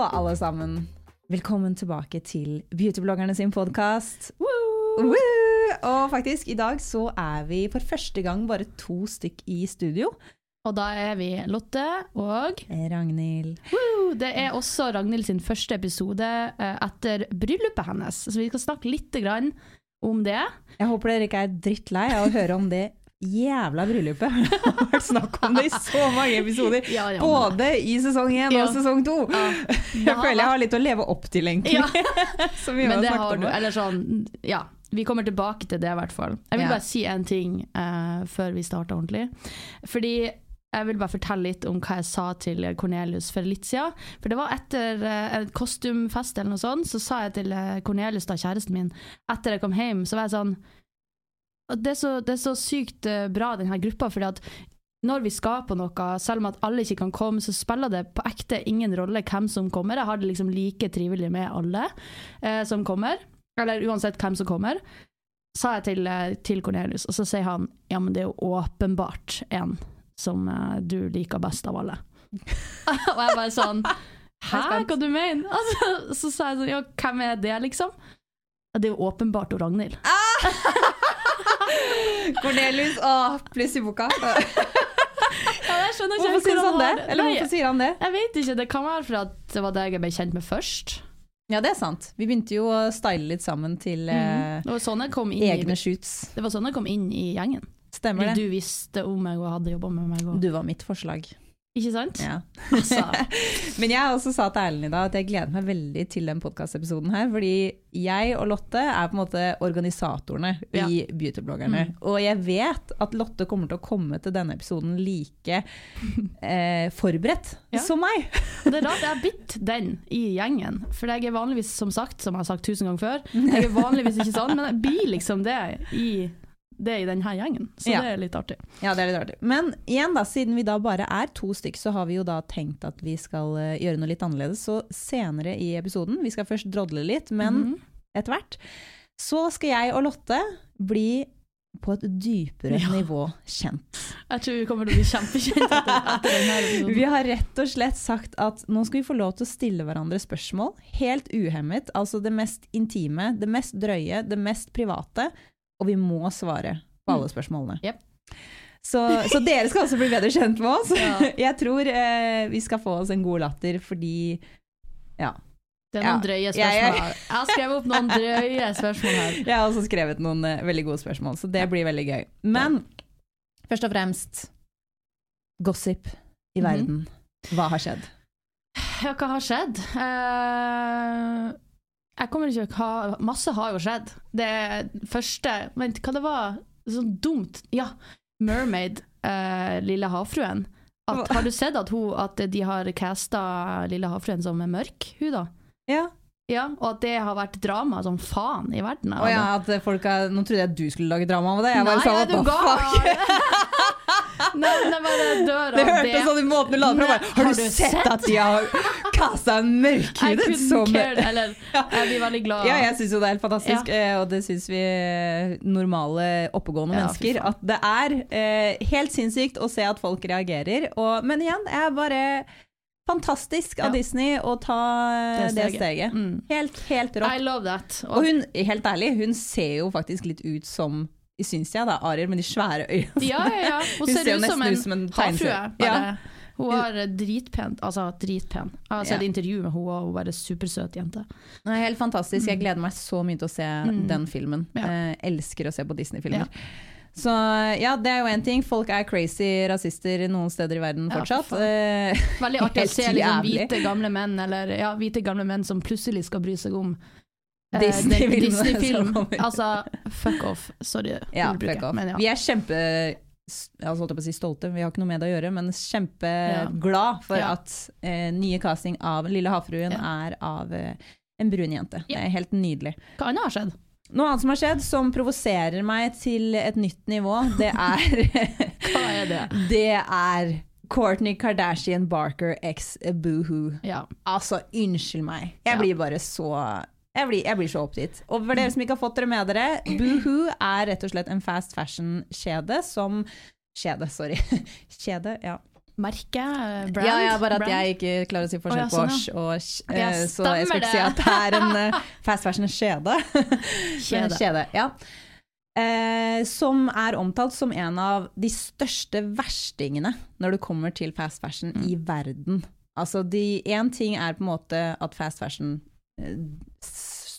Så alle sammen, velkommen tilbake til Beautybloggerne sin podkast. Og faktisk, i dag så er vi for første gang bare to stykk i studio. Og da er vi Lotte og Ragnhild. Woo! Det er også Ragnhild sin første episode eh, etter bryllupet hennes, så vi skal snakke litt grann om det. Jeg håper dere ikke er drittlei av å høre om det jævla bryllupet. Det har vært snakk om det i så mange episoder. Ja, ja, Både i sesong én Ja. og sesong to. Jeg føler jeg har litt å leve opp til, egentlig. Som vi har Men det snakket har om. du, eller sånn, ja. Vi kommer tilbake til det, i hvert fall. Jeg vil bare si en ting uh, før vi starter ordentlig. Fordi jeg vil bare fortelle litt om hva jeg sa til Cornelius for litt siden. For det var etter eh, en kostymfest eller noe sånt, så sa jeg til eh, Cornelius, da kjæresten min, etter jeg kom hjem, så var jeg sånn Det er så, det er så sykt eh, bra, denne gruppa, fordi at når vi skaper noe, selv om at alle ikke kan komme, så spiller det på ekte ingen rolle hvem som kommer. Jeg har det liksom like trivelig med alle eh, som kommer, eller uansett hvem som kommer. Sa jeg til, eh, til Cornelius, og så sier han ja, men det er jo åpenbart en som eh, du liker best av alle. og jeg bare sånn Hæ, hva du mener? Altså, så sa jeg sånn, ja, hvem er det, liksom? Det er jo åpenbart Ragnhild. Cornelius og pluss i boka. Ja, jeg skjønner ikke Hvorfor sier han det? Eller Nei, hvorfor sier han det? Jeg vet ikke, det kan være for at det var det jeg ble kjent med først. Ja, det er sant. Vi begynte jo å style litt sammen til mm. Det var sånn egne i, shoots. det var sånn jeg kom inn i gjengen. Stemmer det. du visste om meg og hadde jobba med meg. Og, Du var mitt forslag. Ikke sant? Ja. Altså, Men jeg også sa til Erlend i dag at jeg gleder meg veldig til den podkastepisoden her. Fordi jeg og Lotte er på en måte organisatorene Ja. i Beautybloggerne. Mm. Og jeg vet at Lotte kommer til å komme til denne episoden like eh, forberedt Ja. som meg. det er rart jeg har blitt den i gjengen. For jeg er vanligvis, som sagt, som jeg har sagt tusen ganger før, jeg er vanligvis ikke sånn, men jeg blir liksom det i, det er i denne gjengen. Så Ja. det er litt artig. Ja, det er litt artig. Men igjen da, siden vi da bare er to stykk, så har vi jo da tenkt at vi skal eh, gjøre noe litt annerledes. Så senere i episoden, vi skal først drodle litt, men Mhm. etter hvert, så skal jeg og Lotte bli på et dypere Ja. nivå kjent. Jeg tror vi kommer til å bli kjempekjent etter, etter denne episoden. Vi har rett og slett sagt at nå skal vi få lov til å stille hverandre spørsmål, helt uhemmet. Altså det mest intime, det mest drøye, det mest private. Og vi må svare på alle spørsmålene. Mm. Jep. Så, så dere skal også bli bedre kjent med oss. Ja. Jeg tror eh, vi skal få oss en god latter fordi Ja. Det er noen Ja. drøye spørsmål her. Jeg har skrevet opp noen drøye spørsmål her. Jeg har også skrevet noen eh, veldig gode spørsmål, så det blir veldig gøy. Men først og fremst gossip i Mhm. verden. Hva har skjedd? Ja, hva har skjedd? Eh, jeg kommer ikke til å ha Masse har jo skjedd. Det første Vent, hva det var? Sånn dumt. Ja, Mermaid, uh, Lille havfruen. At, har du sett at, hun, at de har casta Lille havfruen som er mørk, hun da? Ja. Ja, og at det har vært drama som faen i verden. Oh, ja, at folk har, nå trodde jeg du skulle lage drama av det. Jeg bare Nei, sa er du fuck? Nei, men bare dør Det av hørtes sånn i måten du la det fra. Nei, Har du du sett sett? at de har en mørkhudet som eller jeg blir veldig glad. Ja, jeg syns jo det er helt fantastisk, ja. og det syns vi eh, normale, oppegående Ja, mennesker. At det er eh, helt sinnssykt å se at folk reagerer. Og, men igjen, jeg er bare fantastisk av Ja. Disney å ta det Det det steget. steget. Mm. Helt, helt rått. I love that. Og hun, helt ærlig, hun ser jo faktisk litt ut som Syns jeg, da, Ariel, med de svære øynene. Ja, ja, ja. Hun, Hun ser, ser jo ut som nesten en, ut som en havfrue. tegneserie. Hun var dritpen. Altså dritpen. Jeg har sett Ja. intervju med henne, og hun var en supersøt jente. Nei, helt fantastisk. Jeg gleder meg så mye til å se Mm. den filmen. Ja. Eh, elsker å se på Disney-filmer. Så ja, det er jo én ting. Folk er crazy rasister noen steder i verden Ja, fortsatt. for. Eh, Veldig artig å se liksom, hvite gamle menn eller ja, hvite gamle menn som plutselig skal bry seg om eh, Disney-film. kommer. Altså, fuck off. Sorry. ja, fuck off. Men ja. Vi er kjempe altså, si stolte, vi har ikke noe med det å gjøre, men kjempeglad for Ja. at eh, nye casting av Lille havfruen Ja. er av eh, en brun jente. Ja. Det er helt nydelig. Hva annet har skjedd? Noe annet som har skjedd som provoserer meg til et nytt nivå, det er Hva er det? Det er Kourtney Kardashian Barker x Boohoo. Ja. Altså, unnskyld meg. Jeg blir bare så jeg blir, jeg blir så oppgitt. Og for dere som ikke har fått dere med dere, Boohoo er rett og slett en fast fashion-kjede som Kjede, sorry. Kjede, ja. Merke? eh, Brand? Ja, ja, bare at Brand? jeg ikke klarer å si forskjell ja, på sånn, osh og eh, så jeg skulle ikke si at det er en eh, fast fashion-kjede. Kjede. Kjede, ja. Eh, som er omtalt som en av de største verstingene når det kommer til fast fashion Mm. i verden. Altså, Én ting er på en måte at fast fashion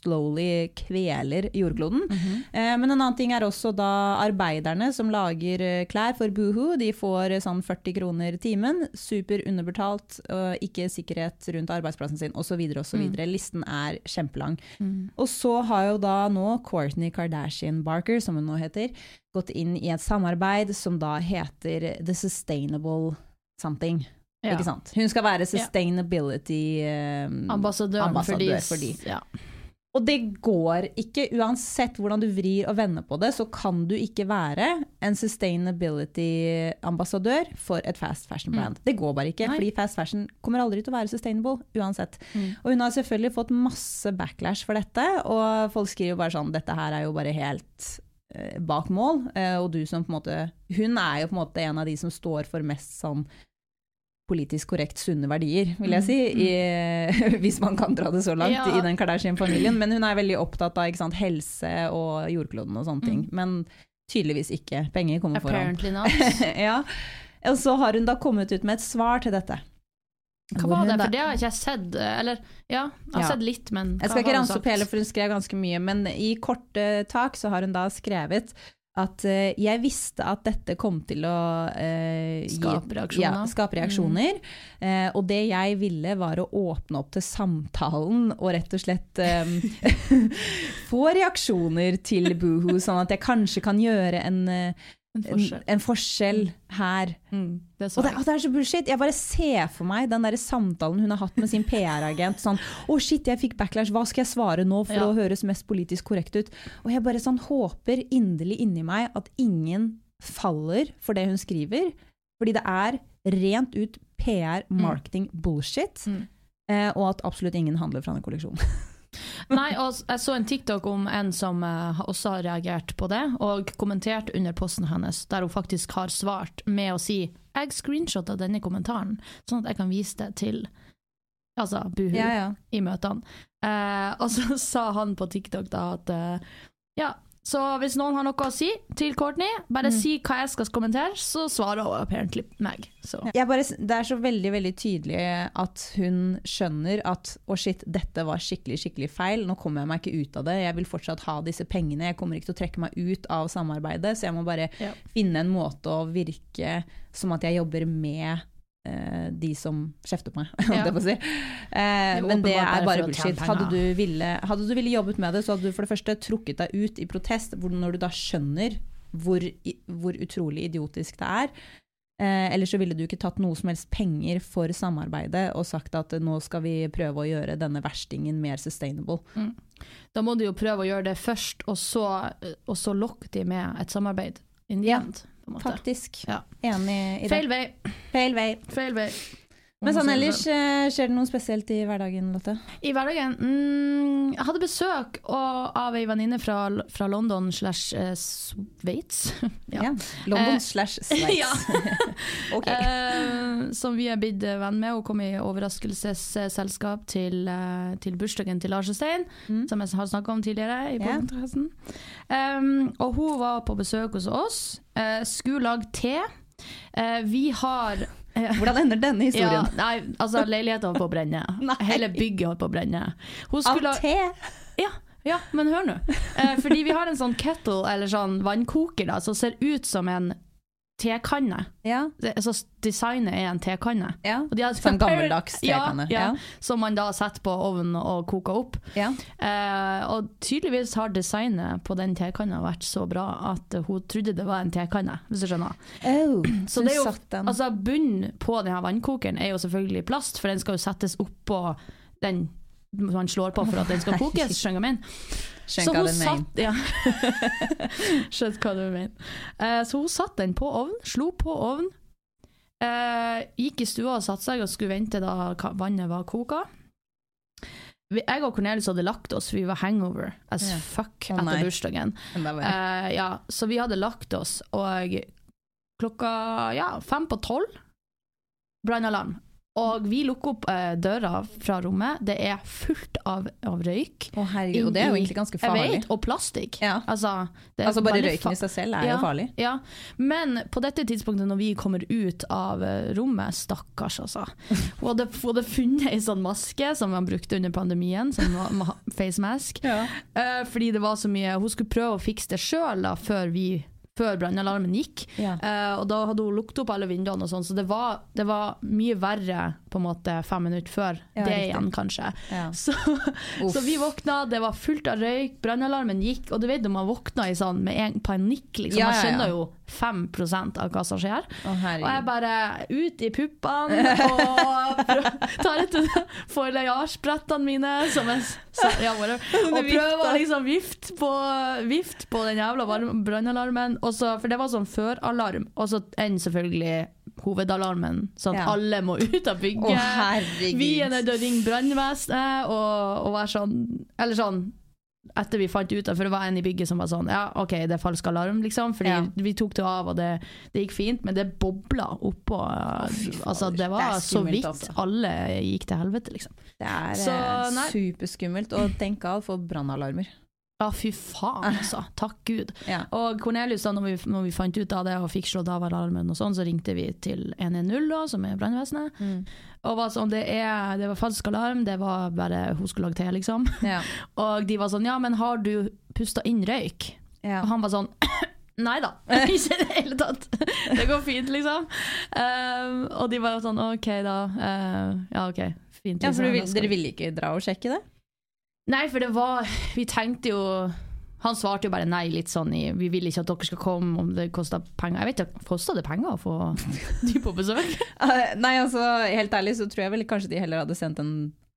slowly kveler jordkloden. Mm -hmm. Men en annen ting er også da arbeiderne som lager eh, klær for Boohoo. De får eh, sånn 40 kroner timen, super underbetalt, ikke sikkerhet rundt arbeidsplassen sin osv. osv. Listen er kjempelang. Mm. Og så har jo da nå Kourtney Kardashian Barker, som hun nå heter, gått inn i et samarbeid som da heter The Sustainable Something. Ja. Ikke sant? Hun skal være sustainability eh, Ambassadøren ambassadør for for de. Ja. og det går ikke, uansett hvordan du vrir og vender på det, så kan du ikke være en sustainability-ambassadør for et fast fashion brand. Det går bare ikke, Nei. fordi fast fashion kommer aldri til å være sustainable, uansett. Mm. Og hun har selvfølgelig fått masse backlash for dette, og folk skriver bare sånn, dette her er jo bare helt uh, bak mål, Uh, og du som på en måte, hun er jo på en måte en av de som står for mest sånn politisk korrekt sunne verdier, vil jeg Mm, si, i, hvis man kan dra det så langt Ja. i den Kardashian-familien. Men hun er veldig opptatt av ikke sant, helse og jordkloden og sånne ting. Mm. Men tydeligvis ikke. Penger kommer foran. Apparently not. ja. Og så har hun da kommet ut med et svar til dette. Hva var det? For det har ikke jeg sett. Eller ja, jeg har Ja. sett litt, men Jeg skal ikke ramse opp hele, for hun skrev ganske mye, men i korte tak så har hun da skrevet at uh, jeg visste at dette kom til å uh, Skape reaksjoner. Ja, skape reaksjoner. Eh, og det jeg ville var å åpne opp til samtalen og rett og slett um, få reaksjoner til Boohoo, sånn at jeg kanskje kan gjøre en, En en, forskjell. en forskjell her. Mm, det Og det, og det er så bullshit. Jeg bare ser for meg den der samtalen hun har hatt med sin PR-agent. Sånn, å shit, jeg fikk backlash, hva skal jeg svare nå for Ja. å høres mest politisk korrekt ut? Og jeg bare sånn håper inderlig inni meg at ingen faller for det hun skriver. Fordi det er rent ut PR, marketing, bullshit. Mm. Eh, og at absolutt ingen handler fra den kolleksjonen. Nei, og jeg så en TikTok om en som eh, også har reagert på det, og kommentert under posten hennes, der hun faktisk har svart med å si jeg screenshotta denne kommentaren, sånn at jeg kan vise det til altså, Buhu Ja, ja. i møtene. Eh, og så sa han på TikTok da at eh, ja, så hvis noen har noe å si til Courtney, bare Mm. si hva jeg skal kommentere, så svarer hun apparently meg. Bare, det er så veldig veldig tydelig at hun skjønner at å shit, dette var skikkelig skikkelig feil, nå kommer jeg meg ikke ut av det, jeg vil fortsatt ha disse pengene, jeg kommer ikke til å trekke meg ut av samarbeidet, så jeg må bare Ja. finne en måte å virke som at jeg jobber med de som kjefter på meg, holdt jeg på å si. Eh, men det er bare bullshit. Hadde du, ville, hadde du ville jobbet med det, så hadde du for det første trukket deg ut i protest, når du da skjønner hvor, hvor utrolig idiotisk det er. Eh, Eller så ville du ikke tatt noe som helst penger for samarbeidet og sagt at eh, nå skal vi prøve å gjøre denne verstingen mer sustainable. Da må du jo prøve å gjøre det først, og så, og så lokke de med et samarbeid. In the end. Faktisk. Ja. Enig i det. Feil vei. Feil vei. Feil vei. Men sånn ellers, eh, skjer det noe spesielt i hverdagen, Lotte? I hverdagen mm, Jeg hadde besøk av ei venninne fra, fra London slash eh, Sveits. Ja. London Eh, slash Sveits. ja. ok. Som vi er blitt venn med. Hun kom i overraskelsesselskap til, til bursdagen til Lars og Stein, Mm. som jeg har snakka om tidligere. i Ja. podcasten. Um, og hun var på besøk hos oss. Uh, skulle lage te. Uh, vi har Hvordan ender denne ja, historien? nei, altså leiligheten holdt på å brenne. Hele bygget holdt på å brenne. Hun Av te? ja, Ja, men hør nå. Eh, fordi vi har en sånn kettle, eller sånn vannkoker, da, som ser ut som en tekanne. Ja. Det, altså, designet er en tekanne. ja. Sånn gammeldags tekanne. Ja, ja. Som man da setter på ovnen og koker opp. Ja. Eh, og tydeligvis har designet på den tekanna vært så bra at hun trodde det var en tekanne, hvis du skjønner. Oh, Så det er jo, altså Bunnen på denne vannkokeren er jo selvfølgelig plast, for den skal jo settes oppå den man slår på for at den skal kokes. Skjønner du Skjønner hva ja. Hva du mener. Uh, så hun satte den på ovnen, slo på ovnen. Uh, gikk i stua og satte seg og skulle vente da vannet var koka. Jeg og Cornelius hadde lagt oss, vi var hangover as yeah. fuck oh, etter bursdagen. Eh, ja, så vi hadde lagt oss, og klokka ja, fem på tolv brannalarm. Og vi lukker opp eh, døra fra rommet. Det er fullt av, av røyk. Å herregud, og det er jo egentlig ganske farlig. Jeg vet, og plastikk. Ja. Altså, det Altså bare røyken i seg selv er Ja. jo farlig. Ja, men på dette tidspunktet når vi kommer ut av eh, rommet, stakkars altså. Hun hadde, hun hadde funnet ei sånn maske som man brukte under pandemien, som var face mask. Ja. Uh, fordi det var så mye Hun skulle prøve å fikse det sjøl før, vi- før brannalarmen gikk. Ja. Uh, og da hadde hun lukket opp alle vinduene og sånn, så det var, det var mye verre på en måte fem minutter før Ja, det igjen, kanskje. Ja. Så, så vi våkna, det var fullt av røyk, brannalarmen gikk, og du vet når man våkner i sånn med en panikk, liksom. Man skjønner jo 5 av hva som skjer. Å Og jeg bare ut i puppene og tar etter foilejasjbrettene mine som jeg sa, ja, bare, og prøver å liksom vifte på, vift på den jævla brannalarmen. og så- For det var sånn føralarm, og så enn selvfølgelig hovedalarmen, sånn at Ja. alle må ut av bygget. herregud. Vi er nødt til å ringe brannvesenet og, og være sånn Eller sånn etter vi fant ut av, for det var en i bygget som var sånn Ja, OK, det er falsk alarm, liksom. Fordi Ja. vi tok det av, og det, det gikk fint, men det bobla oppå. Oh, altså, det var Det så vidt også. alle gikk til helvete, liksom. Det er Så, eh, superskummelt. Og tenk av for brannalarmer. Ja, fy faen, altså. Takk Gud. Ja. Og Cornelius, da når vi, når vi fant ut av det og fikk slått av alarmen, og sånn, så ringte vi til 110, da, som er brannvesenet. Mm. Og var sånn, det, er, det var falsk alarm, det var bare hun skulle lage te, liksom. Ja. Og de var sånn, ja, men har du pusta inn røyk? Ja. Og han var sånn, nei da, ikke i det hele tatt. Det går fint, liksom. Um, og de var sånn, ok da, Uh, ja ok, fint. ja, for liksom, du vil, dere ville ikke dra og sjekke det? Nei, for det var, vi tenkte jo, han svarte jo bare nei litt sånn i, vi vil ikke at dere skal komme om det koster penger. Jeg vet ikke, Kosta det penger å få de på besøk? Eh, nei, altså, helt ærlig så tror jeg vel kanskje de heller hadde sendt en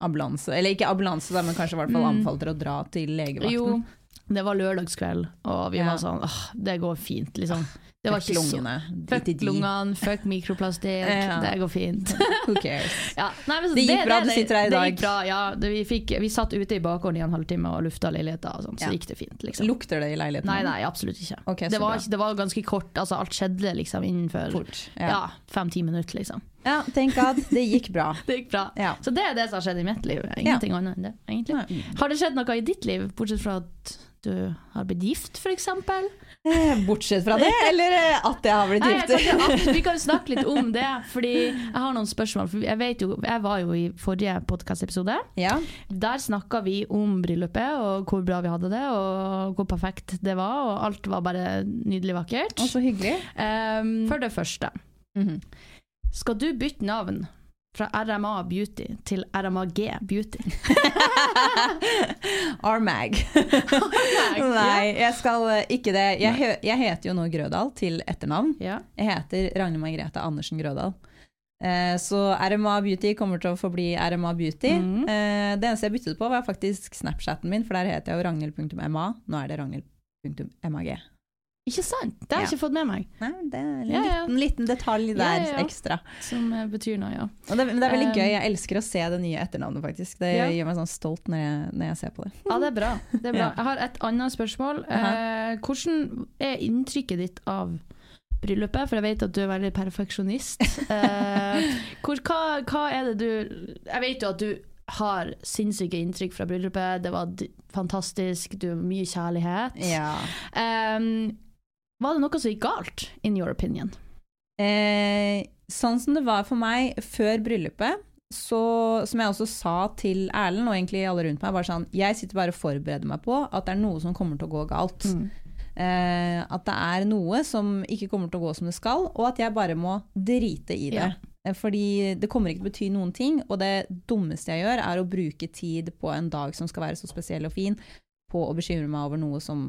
ambulanse. Eller ikke ambulanse, da, men kanskje i hvert fall Mm. anbefalt å dra til legevakten. Jo, det var lørdagskveld, og vi Ja. var sånn, åh, det går fint, liksom. Det var ikke lungene. Fuck lungene, fuck mikroplastikk, Ja. det går fint. Who cares? Ja, nei, men så Det gikk bra, du sitter her i det dag. bra, ja. Det, vi, fikk, vi satt ute i bakgården i en halvtime og lufta leiligheten, og sånn, så gikk det fint. Liksom. Lukter det i leiligheten? Nei, nei, absolutt ikke. Okay, det, var, det var ganske kort, altså alt skjedde liksom innenfor ja. Ja. fem-ti minutter, liksom. ja, thank God. Det gikk bra. Det gikk bra. Ja. Så det er det som har skjedd i mitt liv. Ingenting annet enn det, egentlig. Har det skjedd noe i ditt liv, bortsett fra at du har blitt gift, f.eks.? Eh, Bortsett fra det, eller eh, at jeg har blitt gift? Nei, kan, vi kan snakke litt om det, fordi jeg har noen spørsmål. Jeg, jo, jeg var jo i forrige podkastepisode. Ja. Der snakka vi om bryllupet, og hvor bra vi hadde det, og hvor perfekt det var. Og alt var bare nydelig vakkert. Og så hyggelig. Um, for det første, Mhm. skal du bytte navn fra RMA Beauty til RMAG Beauty? RMAG. Nei, jeg skal eh, ikke det. Jeg, jeg heter jo nå Grødal til etternavn. Ja. Jeg heter Ragnhild Margrethe Andersen Grødal. Eh, Så RMA Beauty kommer til å forbli RMA Beauty. Mm. Eh, Det eneste jeg byttet på, var faktisk Snapchaten min, for der heter jeg jo ragnhild.ma. Nå er det ragnhild.mag. Ikke sant? Det har jeg Ja. ikke fått med meg. Nei, det er en liten, liten detalj der ekstra. Som eh, betyr noe, ja. Og det, det er veldig gøy. Jeg elsker å se det nye etternavnet, faktisk. Det gjør meg sånn stolt når jeg, når jeg ser på det. Ja, det er bra. Det er bra. Jeg har et annet spørsmål. Eh, hvordan er inntrykket ditt av bryllupet? For jeg vet at du er veldig perfeksjonist. Eh, hvor, hva, hva er det du Jeg vet jo at du har sinnssyke inntrykk fra bryllupet. Det var fantastisk, du har mye kjærlighet. Ja. Um, var det noe som gikk galt, in your opinion? Eh, sånn som det var for meg før bryllupet, så, som jeg også sa til Erlend og egentlig alle rundt meg, var sånn Jeg sitter bare og forbereder meg på at det er noe som kommer til å gå galt. Mm. Eh, at det er noe som ikke kommer til å gå som det skal, og at jeg bare må drite i det. Ja. Eh, Fordi det kommer ikke til å bety noen ting, og det dummeste jeg gjør, er å bruke tid på en dag som skal være så spesiell og fin, på å bekymre meg over noe som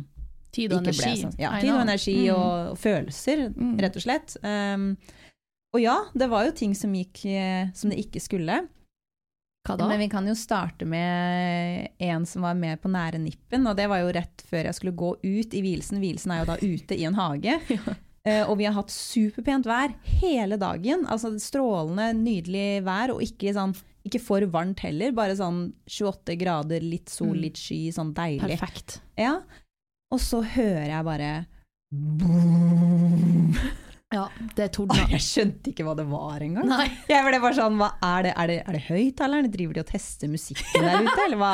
Tid og ble energi. sånn. Ja, tid og energi Mm. og, og følelser, Mm. rett og slett. Um, og ja, det var jo ting som gikk eh, som det ikke skulle. Men vi kan jo starte med en som var med på nære nippen, og det var jo rett før jeg skulle gå ut i vielsen. Vielsen er jo da ute i en hage. Eh, og vi har hatt superpent vær hele dagen. Altså strålende, nydelig vær, og ikke, sånn, ikke for varmt heller. Bare sånn 28 grader, litt sol, Mm. litt sky, sånn deilig. Perfekt. Ja. Og så hører jeg bare Ja, det tordna. Jeg skjønte ikke hva det var engang. Nei. Jeg ble bare sånn, hva er det, er det, er det høyttaleren? Driver de og tester musikken der ute, eller hva,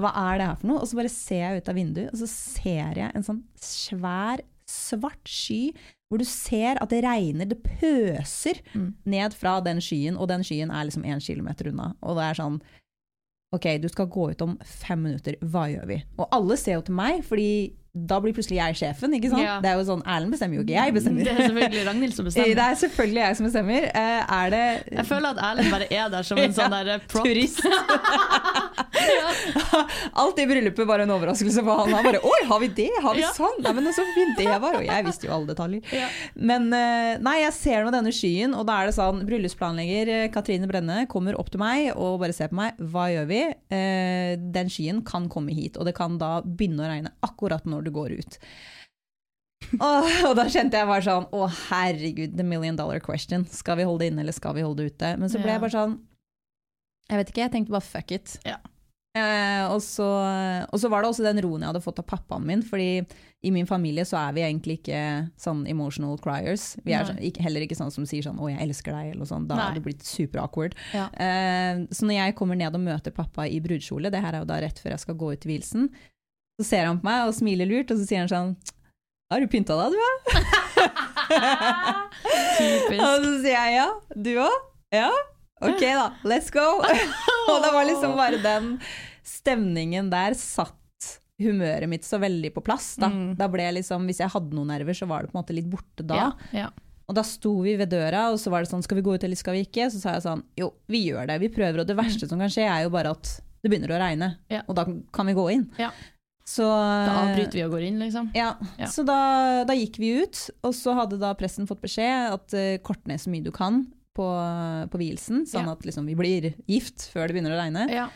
hva er det her for noe? Og så bare ser jeg ut av vinduet, og så ser jeg en sånn svær, svart sky, hvor du ser at det regner, det pøser Mm. ned fra den skyen, og den skyen er liksom én kilometer unna. Og det er sånn, ok, du skal gå ut om fem minutter, hva gjør vi? Og alle ser jo til meg, fordi da blir plutselig jeg sjefen, ikke sant? Ja. Det er jo sånn, Erlend bestemmer jo ikke, jeg bestemmer. Det er selvfølgelig Ragnhild som bestemmer. Det er selvfølgelig jeg som bestemmer. Eh, Er det Jeg føler at Erlend bare er der som en sånn der prop. turist? Ja. Alt i bryllupet var en overraskelse for han. Han bare 'oi, har vi det? Har vi Ja. sånn?' Nei, men så fint det var. Og jeg visste jo alle detaljer. Ja. Men eh, nei, jeg ser nå denne skyen, og da er det sånn Bryllupsplanlegger eh, Katrine Brenne kommer opp til meg og bare ser på meg. Hva gjør vi? Eh, Den skyen kan komme hit, og det kan da begynne å regne akkurat når du går ut. og, og da kjente jeg bare sånn Å, herregud, the million dollar question. Skal vi holde det inne, eller skal vi holde det ute? Men så ble Ja. jeg bare sånn Jeg vet ikke, jeg tenkte bare fuck it. Ja. Eh, og, så, og så var det også den roen jeg hadde fått av pappaen min, fordi i min familie så er vi egentlig ikke sånn emotional criers. Vi er Nei. sånn, heller ikke sånn som sier sånn 'å, jeg elsker deg', eller sånt. Da Nei. det blitt super awkward. Ja. Eh, så når jeg kommer ned og møter pappa i brudekjole, det her er jo da rett før jeg skal gå ut i vielsen, så ser han på meg og smiler lurt, og så sier han sånn 'har du pynta deg, du, da?' Typisk. Og så sier jeg ja, du òg? Ja? Ok da, let's go! og det var liksom bare den stemningen der satt humøret mitt så veldig på plass. Da. Mm. da ble jeg liksom, Hvis jeg hadde noen nerver, så var det på en måte litt borte da. Ja, ja. Og da sto vi ved døra, og så var det sånn Skal vi gå ut, eller skal vi ikke? Så sa jeg sånn Jo, vi gjør det. Vi prøver. Og det verste som kan skje, er jo bare at det begynner å regne. Ja. Og da kan vi gå inn. Så Da avbryter vi og går inn, liksom. ja, Ja. så da, da gikk vi ut, og så hadde da pressen fått beskjed at uh, kort ned så mye du kan på, på vielsen, sånn Ja. at liksom, vi blir gift før det begynner å regne. Ja.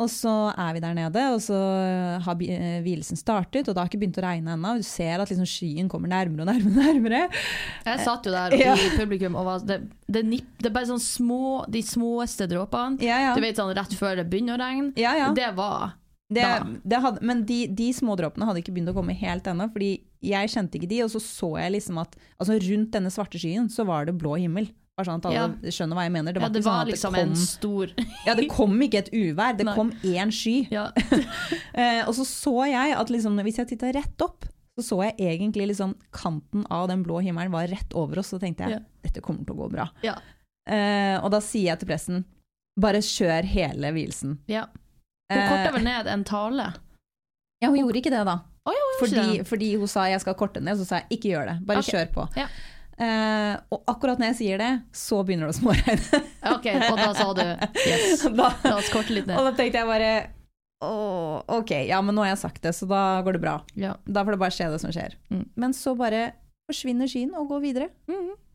Og så er vi der nede, og så har eh, vielsen startet, og det har ikke begynt å regne ennå. Du ser at liksom skyen kommer nærmere og nærmere. nærmere. Jeg satt jo der Ja. i publikum og var det, det, nipp, det er bare sånn små, de småeste dråpene. Ja, ja. Du vet sånn rett før det begynner å regne. Det var Det, det hadde, men de, de smådråpene hadde ikke begynt å komme helt ennå, fordi jeg kjente ikke de, og så så jeg liksom at altså rundt denne svarte skyen så var det blå himmel. Bare sånn at alle skjønner hva jeg mener. Det Ja, det var sånn liksom det en kom, stor ja, det kom ikke et uvær, det Nei. kom én sky. Ja. Eh, og så så jeg at liksom, hvis jeg titta rett opp, så så jeg egentlig liksom kanten av den blå himmelen var rett over oss, så tenkte jeg Ja. dette kommer til å gå bra. Ja. Eh, og da sier jeg til pressen bare kjør hele vielsen. ja. Hun Eh, korta vel ned en tale. Ja, hun gjorde ikke det, da. Oh, ja, Fordi, fordi hun sa jeg skal korte ned, så sa jeg ikke gjør det, bare okay. kjør på. Ja. Uh, og akkurat når jeg sier det, så begynner det å småregne. Ok, og da sa du yes, da, la oss korte litt og da tenkte jeg bare Åh, ok, ja, men nå har jeg sagt det, så da går det bra. Ja. Da får det bare skje det som skjer. Mm. Men så bare forsvinner skyen og går videre.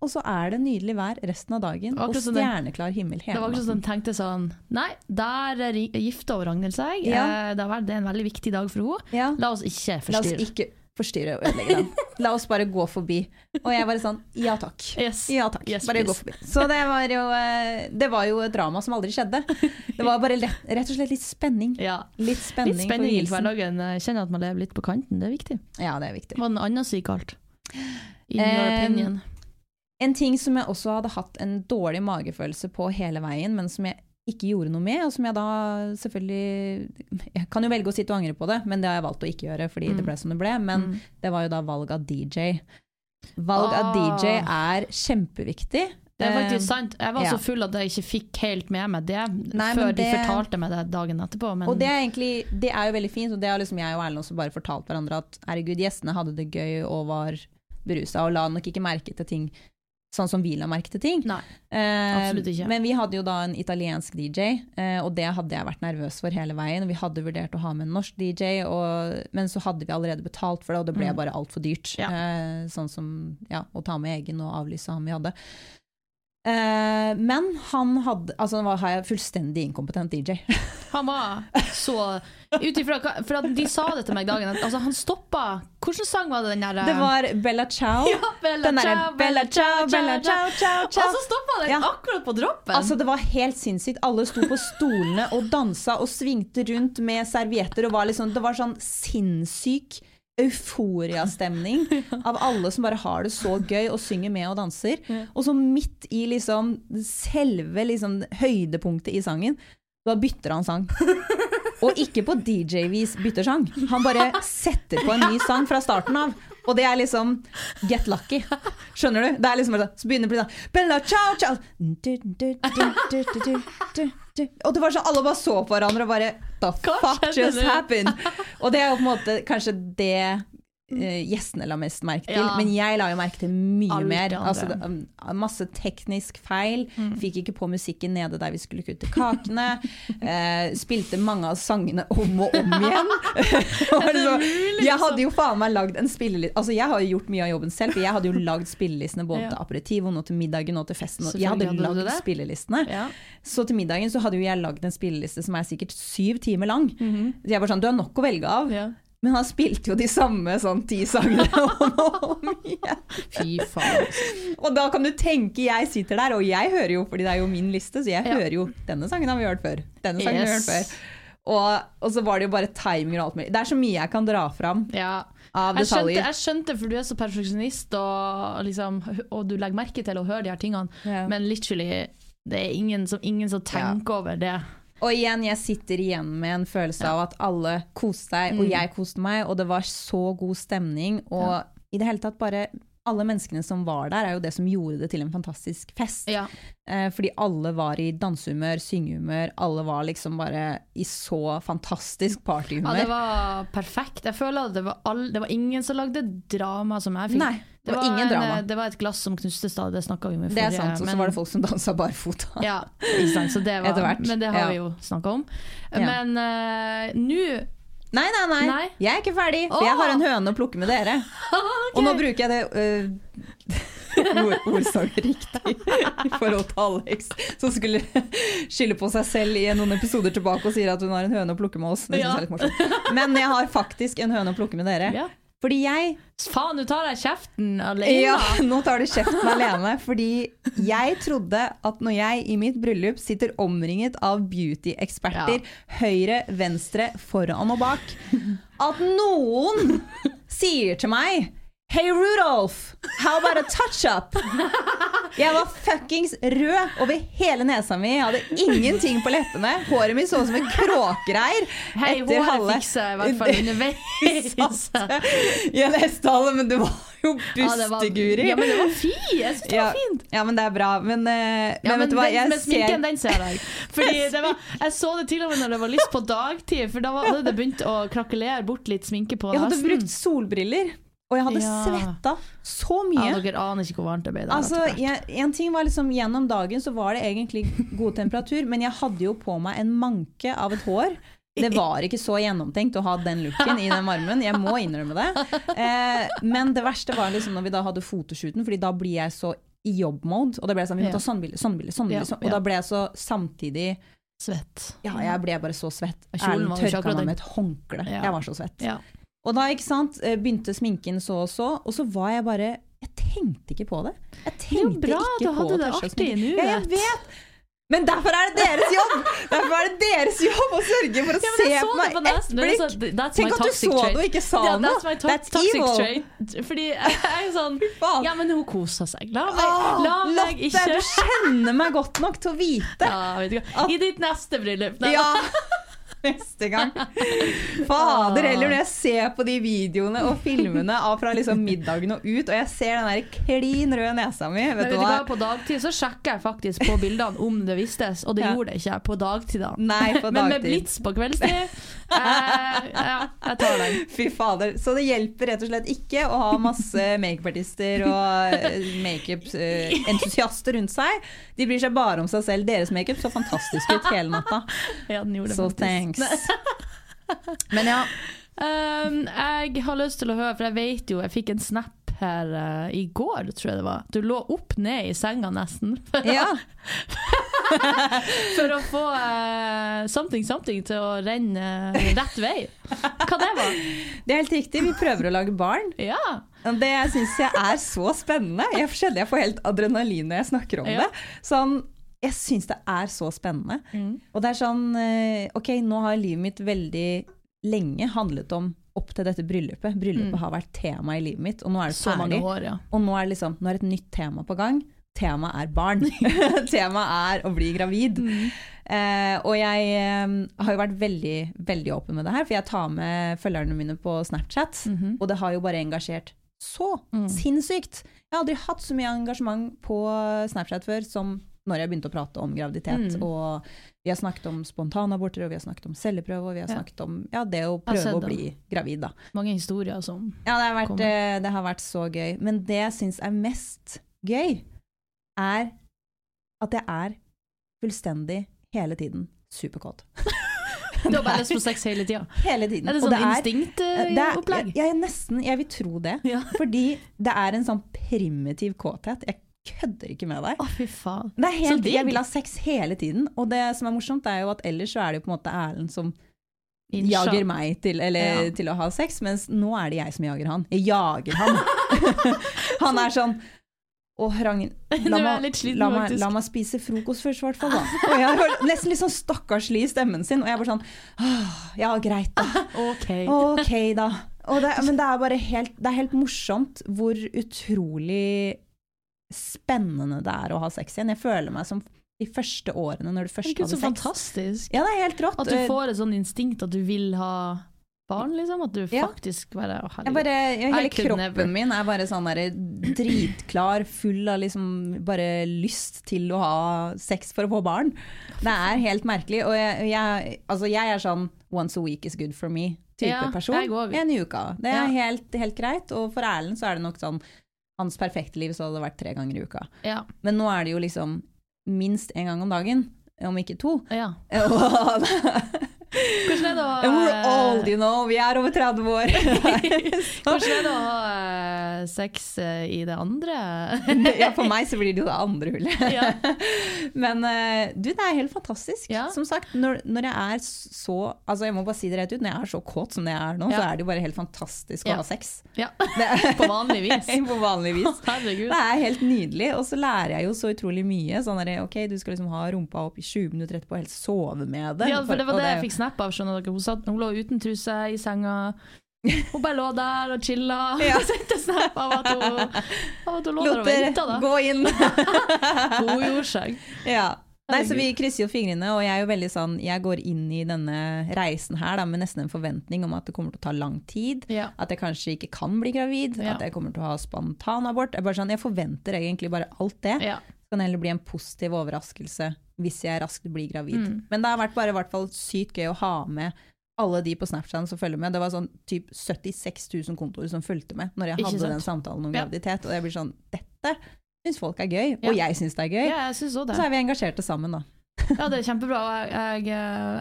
Og så er det nydelig vær resten av dagen, og akkurat som det- stjerneklar himmel Det hele var ikke sånn natten. at hun tenkte sånn Nei, der gifta Ragnhild seg. Ja. Eh, Det, er en veldig viktig dag for henne. Ja. La oss ikke La oss forstyrre. ikke forstyrre og ødelegge den. La oss bare gå forbi. Og jeg bare sånn ja takk. Yes. Ja takk, Yes, bare gå forbi. Så det var, jo, eh, det var jo et drama som aldri skjedde. Det var bare lett, rett og slett litt spenning. Ja. Litt spenning, Litt spenning i hverdagen. Kjenner at man lever litt på kanten, det er viktig. Ja, det er viktig. Hva den andre sier galt? In your opinion. opinion. En ting som jeg også hadde hatt en dårlig magefølelse på hele veien, men som jeg ikke gjorde noe med, og som jeg da selvfølgelig Jeg kan jo velge å sitte og angre på det, men det har jeg valgt å ikke gjøre fordi Mm. det ble som det ble. Men Mm. det var jo da valg av DJ. Valg av Ah. DJ er kjempeviktig. Det er Eh, faktisk sant. Jeg var ja. så full at jeg ikke fikk helt med meg det Nei, før det, de fortalte meg det dagen etterpå. Men Og det er egentlig Det er jo veldig fint, og det har liksom jeg og Erlend også bare fortalt hverandre at herregud, gjestene hadde det gøy og var berusa og la nok ikke merke til ting sånn som vi la merke til ting. Nei, Eh, absolutt ikke. Men vi hadde jo da en italiensk DJ, eh, og det hadde jeg vært nervøs for hele veien. Vi hadde vurdert å ha med en norsk DJ, og, men så hadde vi allerede betalt for det, og det ble Mm. bare altfor dyrt. Ja. Eh, sånn som ja, å ta med egen og avlyse han vi hadde. Eh, men han hadde Altså, han var fullstendig inkompetent DJ. han var så ut ifra For de sa det til meg dagen. Altså, han stoppa Hvilken sang var det den der Det var Bella Ciao. ja, Bella Den derre ciao, Bella Ciao, Bella Ciao, Ciao, Og Ciao. så stoppa den Ja. akkurat på droppen! Altså, det var helt sinnssykt. Alle sto på stolene og dansa og svingte rundt med servietter. Og var liksom, det var sånn sinnssyk euforiastemning av alle som bare har det så gøy og synger med og danser. Og så midt i liksom selve liksom høydepunktet i sangen, da bytter han sang. Og ikke på DJ-vis bytter sang. Han bare setter på en ny sang fra starten av. Og det er liksom Get Lucky. Skjønner du? Det er liksom bare sånn, Så begynner det å bli sånn Bella ciao ciao. Og det var sånn alle bare så på hverandre og bare The Hva fuck just happened? Og det er jo på en måte kanskje det eh, gjestene la mest merke til. Ja. Men jeg la jo merke til mye Alt mer. Altså, det, um, masse teknisk feil. Fikk ikke på musikken nede der vi skulle kutte kakene. uh, spilte mange av sangene om og om igjen. Og liksom, jeg hadde jo faen meg lagd en spilleliste Altså Jeg har jo gjort mye av jobben selv, for jeg hadde jo lagd spillelistene både Ja. til aperitivo, nå til middagen og til festen. og Jeg hadde hadde lagd spillelistene. Ja. Så til middagen så hadde jo jeg lagd en spilleliste som er sikkert syv timer lang. Så jeg var sånn, du har nok å velge av. Men han spilte jo de samme sånn ti sangene om og om igjen. Fy faen. Og da kan du tenke, jeg sitter der, og jeg hører jo, fordi det er jo min liste, så jeg Ja. hører jo denne sangen har vi hørt før. Denne sangen har vi hørt før. Og, og så var det jo bare timing og alt mulig. Det er så mye jeg kan dra fram Ja. av Jeg skjønte, jeg skjønte, for du er så perfeksjonist, og, liksom, og du legger merke til å høre de her tingene, Ja. men literally, det er ingen som, ingen som tenker over det. Og igjen, jeg sitter igjen med en følelse av at alle koste seg, og Mm. jeg koste meg, og det var så god stemning. Og i det hele tatt bare alle menneskene som var der, er jo det som gjorde det til en fantastisk fest. Ja. Eh, fordi alle var i dansehumør, syngehumør, alle var liksom bare i så fantastisk ja, det var perfekt. Jeg føler at det var, all, det var ingen som lagde drama som jeg fikk. Nei, det var ingen en, drama. Det var et glass som knuste stadig, det snakka vi om i Det er sant, og så men- var det folk som dansa barfota. Ja, ikke sant. Så det var, Men det har ja. vi jo snakka om. Men uh, nå Nei, nei, nei, Nei. jeg er ikke ferdig, for jeg har en høne å plukke med dere. Og nå bruker jeg det uh, ord, ordsaget riktig i forhold til Alex, som skulle skylde på seg selv i noen episoder tilbake og sier at hun har en høne å plukke med oss. Morsomt. Men jeg har faktisk en høne å plukke med dere. ja. Fordi jeg Faen, du tar deg kjeften alene! Ja, nå tar du kjeften alene. Fordi jeg trodde at når jeg i mitt bryllup sitter omringet av beauty-eksperter høyre, venstre, foran og bak, at noen sier til meg Hey Rudolf, how about a touch-up? Jeg var fuckings rød over hele nesa mi. Jeg hadde ingenting på leppene. Håret mitt så ut som en kråkereir. Hei, håret halve- fikser jeg i hvert fall underveis. Satt I en hestehale, men det var jo Ja, busteguri. Ja, men det var fint! Jeg syns det var fint. ja, men det er bra. Men, eh, Ja, men vet du hva, den, ser sminken, den ser jeg. Fordi det var, jeg så det til og med når det var lyst på dagtid, for da hadde det begynt å krakelere bort litt sminke på Jeg hadde nesten. brukt solbriller, og jeg hadde Ja. svetta så mye. Ja, dere aner ikke hvor varmt det ble. Altså, jeg, en ting var liksom Gjennom dagen så var det egentlig god temperatur, men jeg hadde jo på meg en manke av et hår. Det var ikke så gjennomtenkt å ha den looken i den varmen, jeg må innrømme det. Eh, men det verste var liksom når vi da hadde fotoshooten, Fordi da blir jeg så i jobbmode. Og da ble jeg sånn, vi må ta sånn bilde, sånn bilde, sånn bilde. Sånn. Og da ble jeg så samtidig Svett. Ja, jeg ble bare så svett. Erlend tørka meg med et håndkle. Ja. Jeg var så svett. Ja. Og da ikke sant, eh, begynte sminken så og så, og så var jeg bare Jeg tenkte ikke på det. Jeg Det jo tenkte bra ikke du på hadde det touch-up artig nå. Ja, jeg vet! Men derfor er det deres jobb! Derfor er det deres jobb å sørge for å Ja, se på meg på ett. Det blikk. Tenk at du så det og ikke sa yeah, noe! that's That's toxic evil. trait. Fordi jeg er sånn Ja, men hun koser seg. La meg, oh, la meg Lotte, ikke du kjenner meg godt nok til å vite. ja, du. I ditt neste bryllup. Ja. neste gang. Fader heller, når jeg ser på de videoene og filmene av fra liksom middagen og ut, og jeg ser den der klin røde nesa mi vet vet du hva, på dagtid så sjekker jeg faktisk på bildene om det vistes, og det Ja. gjorde det ikke på dagtid. da. Nei, på Men med dagtid. blits på kveldstid eh, Ja, jeg tar den. Fy fader. Så det hjelper rett og slett ikke å ha masse makeupartister og makeupentusiaster makeup-entusiaster rundt seg. De bryr seg bare om seg selv. Deres makeup så fantastisk ut hele natta. Ja, den gjorde Så faktisk. Thanks. Men ja, Um, jeg har lyst til å høre, for jeg vet jo Jeg fikk en snap her uh, i går, tror jeg det var. Du lå opp ned i senga nesten. ja. For å få uh, something something til å renne eh, rett vei. Hva det var? Det er helt riktig. Vi prøver å lage barn. Ja. Det syns jeg er så spennende. Jeg jeg får helt adrenalin når jeg snakker om Ja. det. Sånn, jeg syns det er så spennende. Mm. Og det er sånn eh, Ok, nå har livet mitt veldig lenge handlet om opp til dette bryllupet. Bryllupet Mm. har vært tema i livet mitt, og nå er det Så mange ferdig. år, ja. Og nå er det liksom, nå er et nytt tema på gang. Temaet er barn. Temaet er å bli gravid. Mm. Eh, og jeg eh, har jo vært veldig, veldig åpen med det her, for jeg tar med følgerne mine på Snapchat. Mhm. Og det har jo bare engasjert så Mm. sinnssykt. Jeg har aldri hatt så mye engasjement på Snapchat før som når jeg begynte å prate om graviditet. Mm. Og vi har snakket om spontanaborter, og vi har snakket om celleprøve, og vi har Ja. snakket om ja, det å prøve å bli gravid. Da. Mange historier som Ja, det har, vært, eh, det har vært så gøy. Men det jeg syns er mest gøy, er at jeg er fullstendig hele tiden superkåt. Du har bare lyst på sex hele tida. Hele tiden. Er det sånn det er- instinktopplegg? jeg, jeg, nesten, jeg vil tro det. Ja. Fordi det er en sånn primitiv kåthet. Jeg kødder ikke med deg. Å, fy faen. Det er helt, jeg vil ha sex hele tiden. Og det som er morsomt, er jo at ellers så er det jo på en måte Erlend som Innsja. jager meg til, eller, Ja. til å ha sex, mens nå er det jeg som jager han. Jeg jager han. han er sånn Å, Ragnhild, la, la, la meg spise frokost først, i hvert fall. Nesten litt sånn stakkarslig i stemmen sin, og jeg bare sånn «Åh, Ja, greit, da. OK. Ok, da. Det, men det er bare helt, det er helt morsomt hvor utrolig spennende det er å ha sex igjen. Jeg føler meg som de første årene når du først Gud, så hadde sex. fantastisk. Ja, det er helt rått. At du får et sånn instinkt at du vil ha barn, liksom. At du faktisk bare Å, herregud. bare, ja, Hele kroppen never. min er bare sånn der dritklar, full av liksom bare lyst til å ha sex for å få barn. Det er helt merkelig. Og jeg, jeg, altså jeg er sånn once a week is good for me type Ja, person. En i uka. Det er Ja. helt, helt greit. Og for Erlend så er det nok sånn Hans perfekte liv så hadde det vært tre ganger i uka. Ja. Men nå er det jo liksom minst én gang om dagen, om ikke to. ja. Hvordan er det å And we're old, you know. Vi er over 30 år. Hvordan er det å ha eh, sex eh, i det andre? ja, for meg så blir det jo det andre hullet. Ja. Men eh, du, det er helt fantastisk. Ja. Som sagt, når, når jeg er så Altså, jeg må bare si det rett ut, når jeg er så kåt som det jeg er nå, så er det jo bare helt fantastisk Ja. å ha sex. ja. På vanlig vis. på vanlig vis. Herregud. Det er helt nydelig, og så lærer jeg jo så utrolig mye. Sånn der, ok, Du skal liksom ha rumpa opp i 20 minutter etterpå og helst sove med det. Ja, for det var det jeg fikk snap av. skjønner dere. Hun, satt, hun lå uten truse i senga. Hun bare lå der og chilla. Ja. Sendte snap av at hun, av at hun lå der og venta. gå inn! Hun gjorde seg. ja. Nei, så Vi krysser jo fingrene, og jeg er jo veldig sånn, jeg går inn i denne reisen her da, med nesten en forventning om at det kommer til å ta lang tid. Ja. At jeg kanskje ikke kan bli gravid, Ja. at jeg kommer til å ha spontanabort. Jeg, bare sånn, jeg forventer egentlig bare alt det. Ja. Det kan heller bli en positiv overraskelse hvis jeg raskt blir gravid. Mm. Men det har vært bare i hvert fall sykt gøy å ha med alle de på Snapchat som følger med. Det var sånn typ 76 000 kontoer som fulgte med når jeg Ikke hadde sant? den samtalen om Ja. graviditet. Og jeg blir sånn Dette syns folk er gøy, Ja. og jeg syns det er gøy. ja, òg Og så er vi engasjerte sammen, da. Ja, det er kjempebra. Jeg, jeg,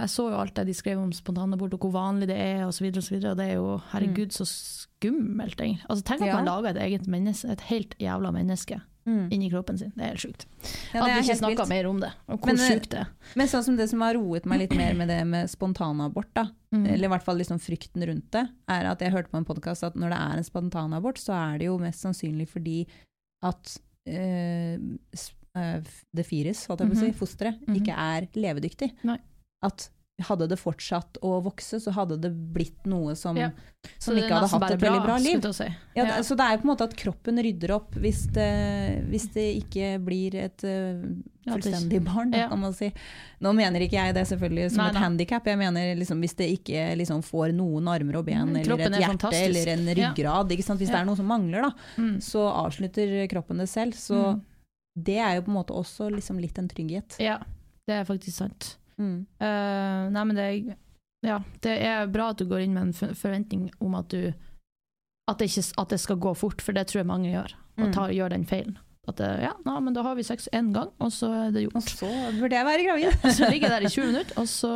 jeg så jo alt det de skrev om spontanabort og hvor vanlig det er osv. Og, så videre, og det er jo herregud så skummelt. egentlig. Altså, tenk at man lager et eget menneske, et helt jævla menneske inni kroppen sin. Det er helt sjukt. Ja, er ikke snakka mer om det, og hvor eh, sjukt det er. Men sånn som det som har roet meg litt mer med det med spontanabort, da, Mm. eller i hvert fall liksom frykten rundt det, er at jeg hørte på en podkast at når det er en spontanabort, så er det jo mest sannsynlig fordi at øh, det fetus, holdt jeg på å si, fosteret, mm -hmm. ikke er levedyktig. Nei. At hadde det fortsatt å vokse, så hadde det blitt noe som, Ja. som ikke hadde hatt et veldig bra liv. si. Ja, Ja. Så det er jo på en måte at kroppen rydder opp hvis det, hvis det ikke blir et eh, fullstendig barn, da, kan man si. Nå mener ikke jeg det selvfølgelig som Nei, et handikap, jeg mener liksom hvis det ikke liksom får noen armer og ben, Mm, eller kroppen et er hjerte, fantastisk. eller en ryggrad, hvis det er noe som mangler, da, Mm. så avslutter kroppen det selv. Så Mm. det er jo på en måte også liksom litt en trygghet. Ja, det er faktisk sant. Mm. Uh, nei, men det ja, det er bra at du går inn med en forventning om at du at det, ikke, at det skal gå fort, for det tror jeg mange gjør. Og Mm. gjør den feilen. At det, ja, nei, men da har vi sex én gang, og så er det gjort. Og så burde jeg være gravid. Så ligger jeg der i 20 minutter, og så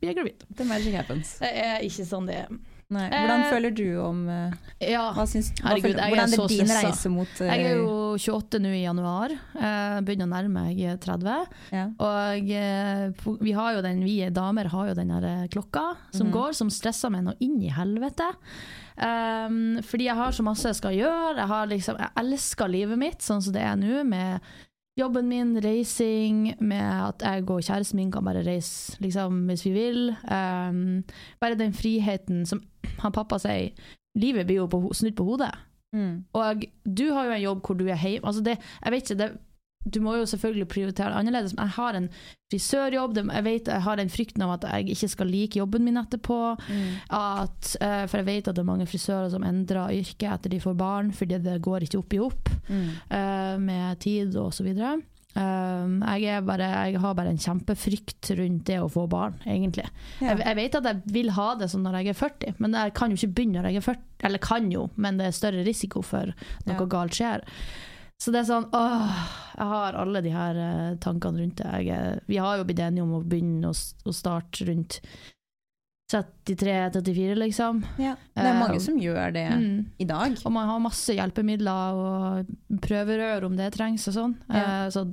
blir jeg gravid. The magic happens. Det er ikke sånn det er. Nei. Hvordan Eh, føler du om eh, Ja, hva syns, hva Herregud, føler, Hvordan er er din stressa. reise mot uh, jeg er jo 28 nå i januar. Uh, begynner å nærme meg 30. ja. Og uh, vi har jo den, vi damer har jo den eh, klokka som Mhm. går, som stresser meg noe inn i helvete. Um, fordi jeg har så masse jeg skal gjøre. Jeg, har liksom, jeg elsker livet mitt sånn som det er nå, med jobben min, reising, med at jeg og kjæresten min kan bare reise liksom, hvis vi vil. Um, bare den friheten som han pappa sier, livet blir jo på, snudd på hodet. Mm. Og du har jo en jobb hvor du er hjemme. Altså det, jeg vet ikke, det, du må jo selvfølgelig prioritere det annerledes, men jeg har en frisørjobb. Jeg vet jeg har den frykten av at jeg ikke skal like jobben min etterpå. Mm. At, eh, for jeg vet at det er mange frisører som endrer yrke etter de får barn, fordi det går ikke opp i opp Mm. uh, med tid og så videre. Um, jeg, bare, jeg har bare en kjempefrykt rundt det å få barn, egentlig. Ja. Jeg, jeg vet at jeg vil ha det sånn når jeg er 40, men jeg kan jo ikke begynne når jeg er 40. Eller kan jo, men det er større risiko for noe Ja. galt skjer. Så det er sånn åh, Jeg har alle de her eh, tankene rundt det. Jeg, vi har jo blitt enige om å begynne å, å starte rundt 33-34, liksom. Ja. Det er mange Eh, som gjør det Mm. i dag. Og man har masse hjelpemidler og prøverør om det trengs og sånn. Ja. Uh, så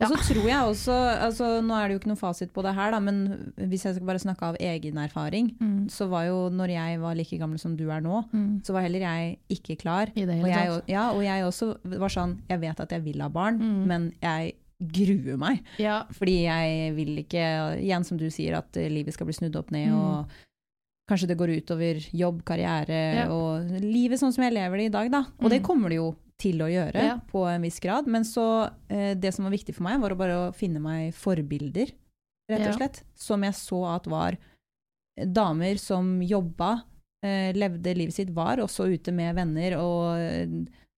Og så tror jeg også, altså Nå er det jo ikke noe fasit på det her, da, men hvis jeg skal bare snakke av egen erfaring, mm, så var jo når jeg var like gammel som du er nå, mm, så var heller jeg ikke klar. I det Og jeg, ja, og jeg også var sånn Jeg vet at jeg vil ha barn, Mm. men jeg gruer meg. Ja. Fordi jeg vil ikke, igjen som du sier, at livet skal bli snudd opp ned, Mm. og kanskje det går utover jobb, karriere, Ja. og livet sånn som jeg lever det i dag, da. Og det Mm. kommer det jo til å gjøre, Ja. på en viss grad. Men så, eh, det som var viktig for meg, var å bare finne meg forbilder, rett og Ja. slett. Som jeg så at var damer som jobba, eh, levde livet sitt, var også ute med venner, og eh,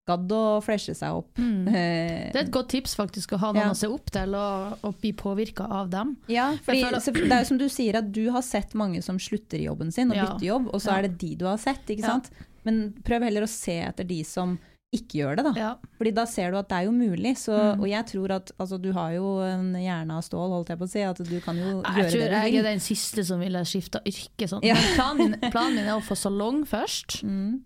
gadd å flashe seg opp. Mm. Eh, Det er et godt tips faktisk å ha noen Ja. å se opp til og, og bli påvirka av dem. Ja, fordi føler- det er jo som du sier, at du har sett mange som slutter i jobben sin og Ja. bytter jobb, og så Ja. er det de du har sett, ikke Ja. sant? Men prøv heller å se etter de som ikke gjør det, da. Ja. Fordi da ser du at det er jo mulig. Så, Mm. Og jeg tror at altså, du har jo en hjerne av stål, holdt jeg på å si, at du kan jo Jeg gjøre tror det du jeg vil. er den siste som ville skifta yrke. Sånn. Ja. Planen min, planen min er å få salong først. Mm.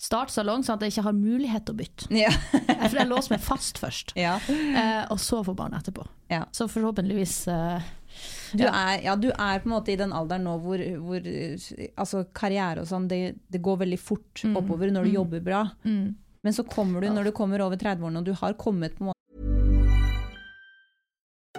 Start salong sånn at jeg ikke har mulighet til å bytte. Ja. For jeg låser meg fast først, ja. eh, og så få barn etterpå. Ja. Så forhåpentligvis eh, Du, er, ja, du er på en måte i den alderen nå hvor, hvor altså, karriere og sånn, det, det går veldig fort Mm. oppover når du Mm. jobber bra. mm. Men så kommer du, når du kommer over 30-årene og du har kommet på en måte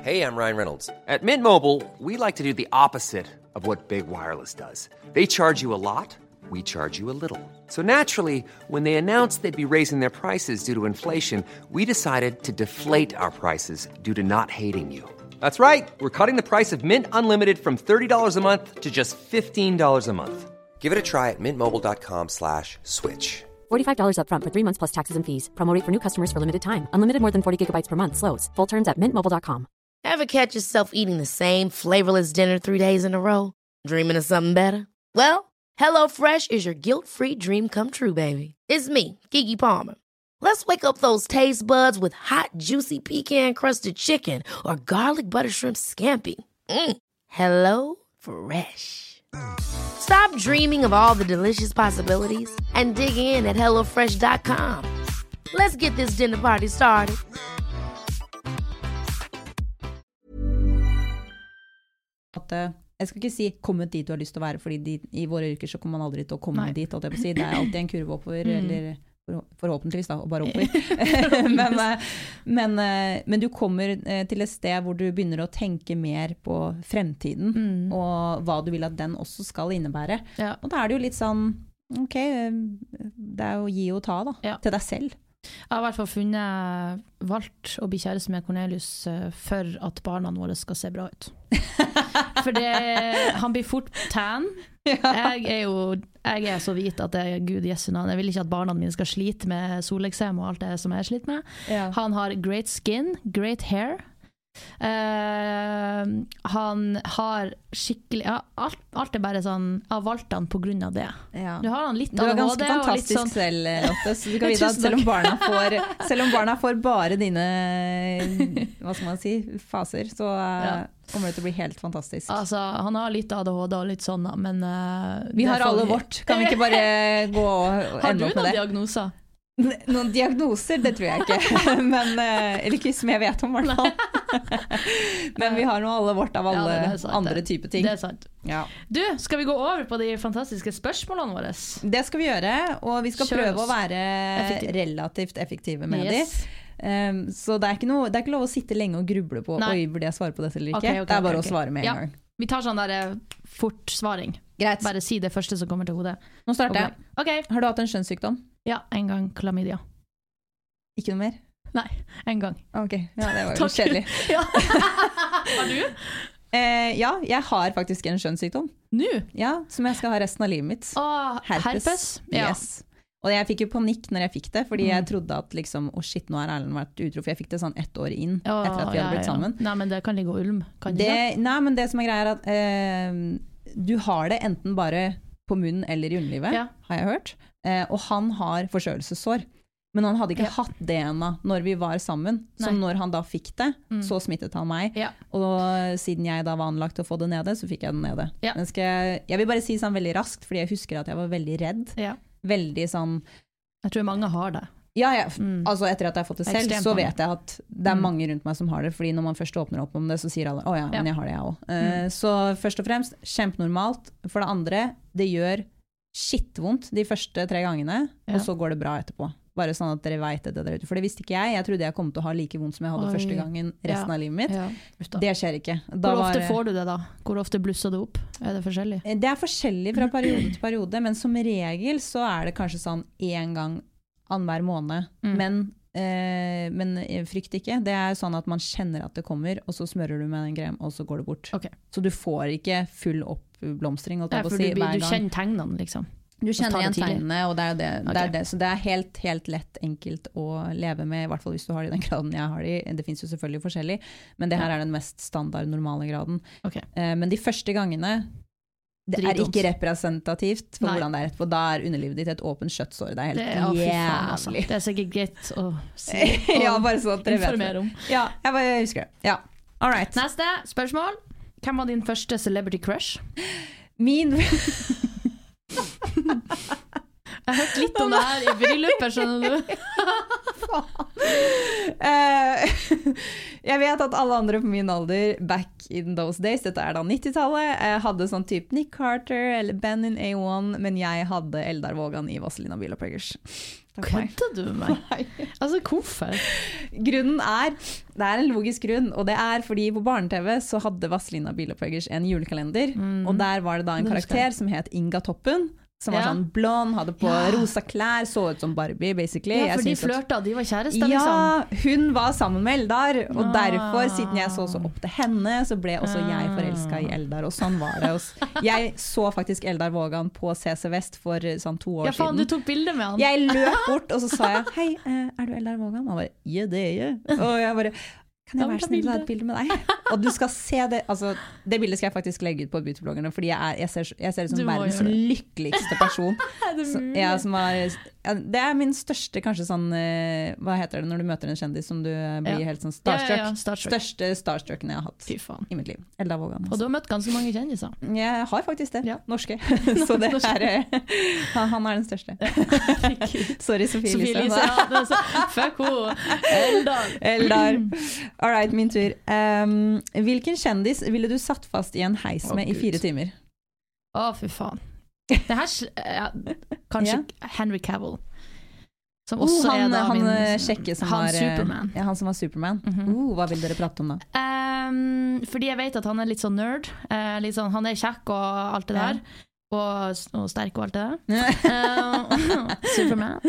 Hey, I'm Ryan Reynolds. At Mint Mobile, we like to do the opposite of what Big Wireless does. They charge you a lot, we charge you a little. So naturally, when they announced they'd be raising their prices due to inflation, we decided to deflate our prices due to not hating you. That's right. We're cutting the price of Mint Unlimited from $30 a month to just $15 a month. Give it a try at mintmobile.com slash switch. $45 upfront for three months plus taxes and fees. Promo rate for new customers for limited time. Unlimited more than 40 gigabytes per month. Slows. Full terms at mintmobile.com. Ever catch yourself eating the same flavorless dinner three days in a row? Dreaming of something better? Well, HelloFresh is your guilt-free dream come true, baby. It's me, Kiki Palmer. Let's wake up those taste buds with hot, juicy pecan-crusted chicken or garlic butter shrimp scampi. Mm. Hello Fresh. Stop dreaming of all the delicious possibilities and dig in at HelloFresh.com. Let's get this dinner party started. måte Jeg skal ikke si 'kommet dit du har lyst til å være', fordi de, i våre yrker så kommer man aldri til å komme Nei. dit. Det er alltid en kurve oppover Mm. eller forhåpentligvis, da, og bare oppover. men, eh, men, eh, men du kommer eh, til et sted hvor du begynner å tenke mer på fremtiden, Mm. og hva du vil at den også skal innebære. Ja. Og da er det jo litt sånn Ok, det er jo gi og ta, da. Ja. Til deg selv. Jeg har i hvert fall funnet valgt å bli kjæreste med Cornelius for at barna våre skal se bra ut. For det, han blir fort tan. Jeg er jo jeg er så hvit at det er gud jesu navn. Jeg vil ikke at barna mine skal slite med soleksem og alt det som jeg sliter med. Han har great skin, great hair. Eh, han har skikkelig ja, alt, alt er bare sånn Jeg har valgt han av det. Ja. Du har han litt ADHD. Du er ganske fantastisk sånn selv, Lotte. Så du kan vite at selv om, barna får, selv om barna får bare dine hva skal man si, faser, så eh, Ja. kommer det til å bli helt fantastisk. Altså, han har litt ADHD og litt sånn, da, men uh, Vi har alle vi- vårt. Kan vi ikke bare gå og Har du ende opp med noen diagnoser? Noen diagnoser, det tror jeg ikke. Men, eh, eller ikke som jeg vet om, i hvert fall. Men vi har nå alle vårt av alle Ja, sant, andre typer ting. Det er sant. Ja. Du, skal vi gå over på de fantastiske spørsmålene våre? Det skal vi gjøre, og vi skal Kjør prøve oss. å være Effektiv. relativt effektive med Yes. de. Um, så det er, noe, det er ikke lov å sitte lenge og gruble på Nei. Oi, burde jeg svare på dette eller ikke. Okay, okay, det er bare okay. å svare med en Ja. gang. Vi tar sånn der fort svaring. Greit, Bare si det første som kommer til hodet. nå starter jeg. Har du hatt en kjønnssykdom? Ja, en gang klamydia. Ikke noe mer? Nei, En gang. Ok, ja, det var jo kjedelig. Ja. Har du? Eh, ja, jeg har faktisk en skjønnssykdom. Nå? Ja, som jeg skal ha resten av livet mitt. Åh, herpes? Ja. Yes. Og jeg fikk jo panikk når jeg fikk det, fordi Mm. jeg trodde at liksom, å shit, nå har Erlend vært utro, for jeg fikk det sånn ett år inn Åh, etter at vi ja, hadde blitt ja. sammen. Nei, men det kan ligge og ulm. Kan det, Det, nei, men det som er greia er at eh, du har det enten bare på munnen eller i underlivet, Ja. har jeg hørt. Eh, og han har forkjølelsessår. Men han hadde ikke Ja. hatt det ennå når vi var sammen. Så Nei. når han da fikk det, Mm. så smittet han meg. Ja. Og siden jeg da var anlagt til å få det nede, så fikk jeg det nede. Ja. Men jeg, jeg vil bare si sånn veldig raskt, fordi jeg husker at jeg var veldig redd. Ja. Veldig sånn Jeg tror mange har det. Ja, ja. Mm. Altså etter at jeg har fått det selv, Ekstremt så vet jeg at det er Mm. mange rundt meg som har det. Fordi når man først åpner opp om det, så sier alle 'å ja, men Ja. Mm. jeg har det, jeg òg'. Så først og fremst, kjempenormalt. For det andre, det gjør skittvondt de første tre gangene, Ja. og så går det bra etterpå. Bare sånn at dere veit det der ute. For det visste ikke jeg. Jeg trodde jeg kom til å ha like vondt som jeg hadde Oi. første gangen resten Ja. av livet mitt. Ja. Det skjer ikke. Da Hvor ofte var- får du det, da? Hvor ofte blusser det opp? Er det forskjellig? Det er forskjellig fra periode til periode, men som regel så er det kanskje sånn én gang annenhver måned. Mm. Men, eh, men frykt ikke. Det er sånn at man kjenner at det kommer, og så smører du med en krem, og så går det bort. Okay. Så du får ikke full oppblomstring, Ja, for si, du, du kjenner tegnene, liksom. Du kjenner igjen tegnene, og det er jo det. det, er det. Så det er helt, helt lett, enkelt å leve med, i hvert fall hvis du har det i den graden jeg har det i. Det fins jo selvfølgelig forskjellig, men det her er den mest standard, normale graden. Ok. Eh, men de første gangene det er ikke representativt for Nei. hvordan det er etterpå. Da er underlivet ditt et åpent kjøttsår. Det er helt er- ja, faen, altså. jævlig. det er sikkert greit å si ja, bare så at dere vet det. Ja, jeg bare husker det. Ja. All right. Neste spørsmål. Hvem var din første celebrity crush? Min Jeg har hørt litt om det her i bryllupet, skjønner du. Eh, Jeg vet at alle andre på min alder back in those days, dette er da 90-tallet, eh, hadde sånn type Nick Carter eller Ben in A1, men jeg hadde Eldar Vågan i Vazelina Bilopphuggers. Kødder du med meg? Altså, hvorfor? Grunnen er, det er en logisk grunn, og det er fordi på barne-TV så hadde Vazelina Bilopphuggers en julekalender, og der var det da en karakter som het Inga Toppen, som var Ja. sånn blond, hadde på Ja. rosa klær, så ut som Barbie, basically. Ja, for de flørta, de var kjærester, liksom. Ja, hun var sammen med Eldar, og Ah. derfor, siden jeg så så opp til henne, så ble også jeg Ah. forelska i Eldar, og sånn var det. Jeg så faktisk Eldar Vågan på CC Vest for eh, sånn to år siden. Ja, faen, du tok bilde med han. Jeg løp bort, og så sa jeg 'hei, eh, er du Eldar Vågan?' Han bare 'ja, det er jeg'. Og jeg bare 'kan jeg være snill ha et bilde med deg?' Og du skal se det altså, Det bildet skal jeg faktisk legge ut på beautybloggerne, fordi jeg, er, jeg, ser, jeg ser ut som verdens lykkeligste person. Er Så, jeg, som har, ja, det er min største kanskje sånn eh, Hva heter det når du møter en kjendis som du eh, blir Ja. helt sånn starstruck? ja, starstruck. Største starstrucken jeg har hatt i mitt liv. Elda Vågan. Og Altså. du har møtt ganske mange kjendiser. Jeg har faktisk det. Ja. Norske. Så det er eh, han, er den største. Sorry, Sofie, Sofie Elise. Fuck henne. Eldar. Eldar. All right, min tur. Um, hvilken kjendis ville du satt fast i en heis med med i fire timer? Å, fy faen. Det her ja, Kanskje Henry Cavill. Som Oh, han, er da han min- sjekke kjekke som han var eh, Superman. Ja, han som var Superman. Mm -hmm. uh, hva vil dere prate om da? Um, fordi jeg vet at han er litt sånn nerd. Uh, litt sånn, han er kjekk og alt det der. Og, og sterk og alt det der. uh, Superman.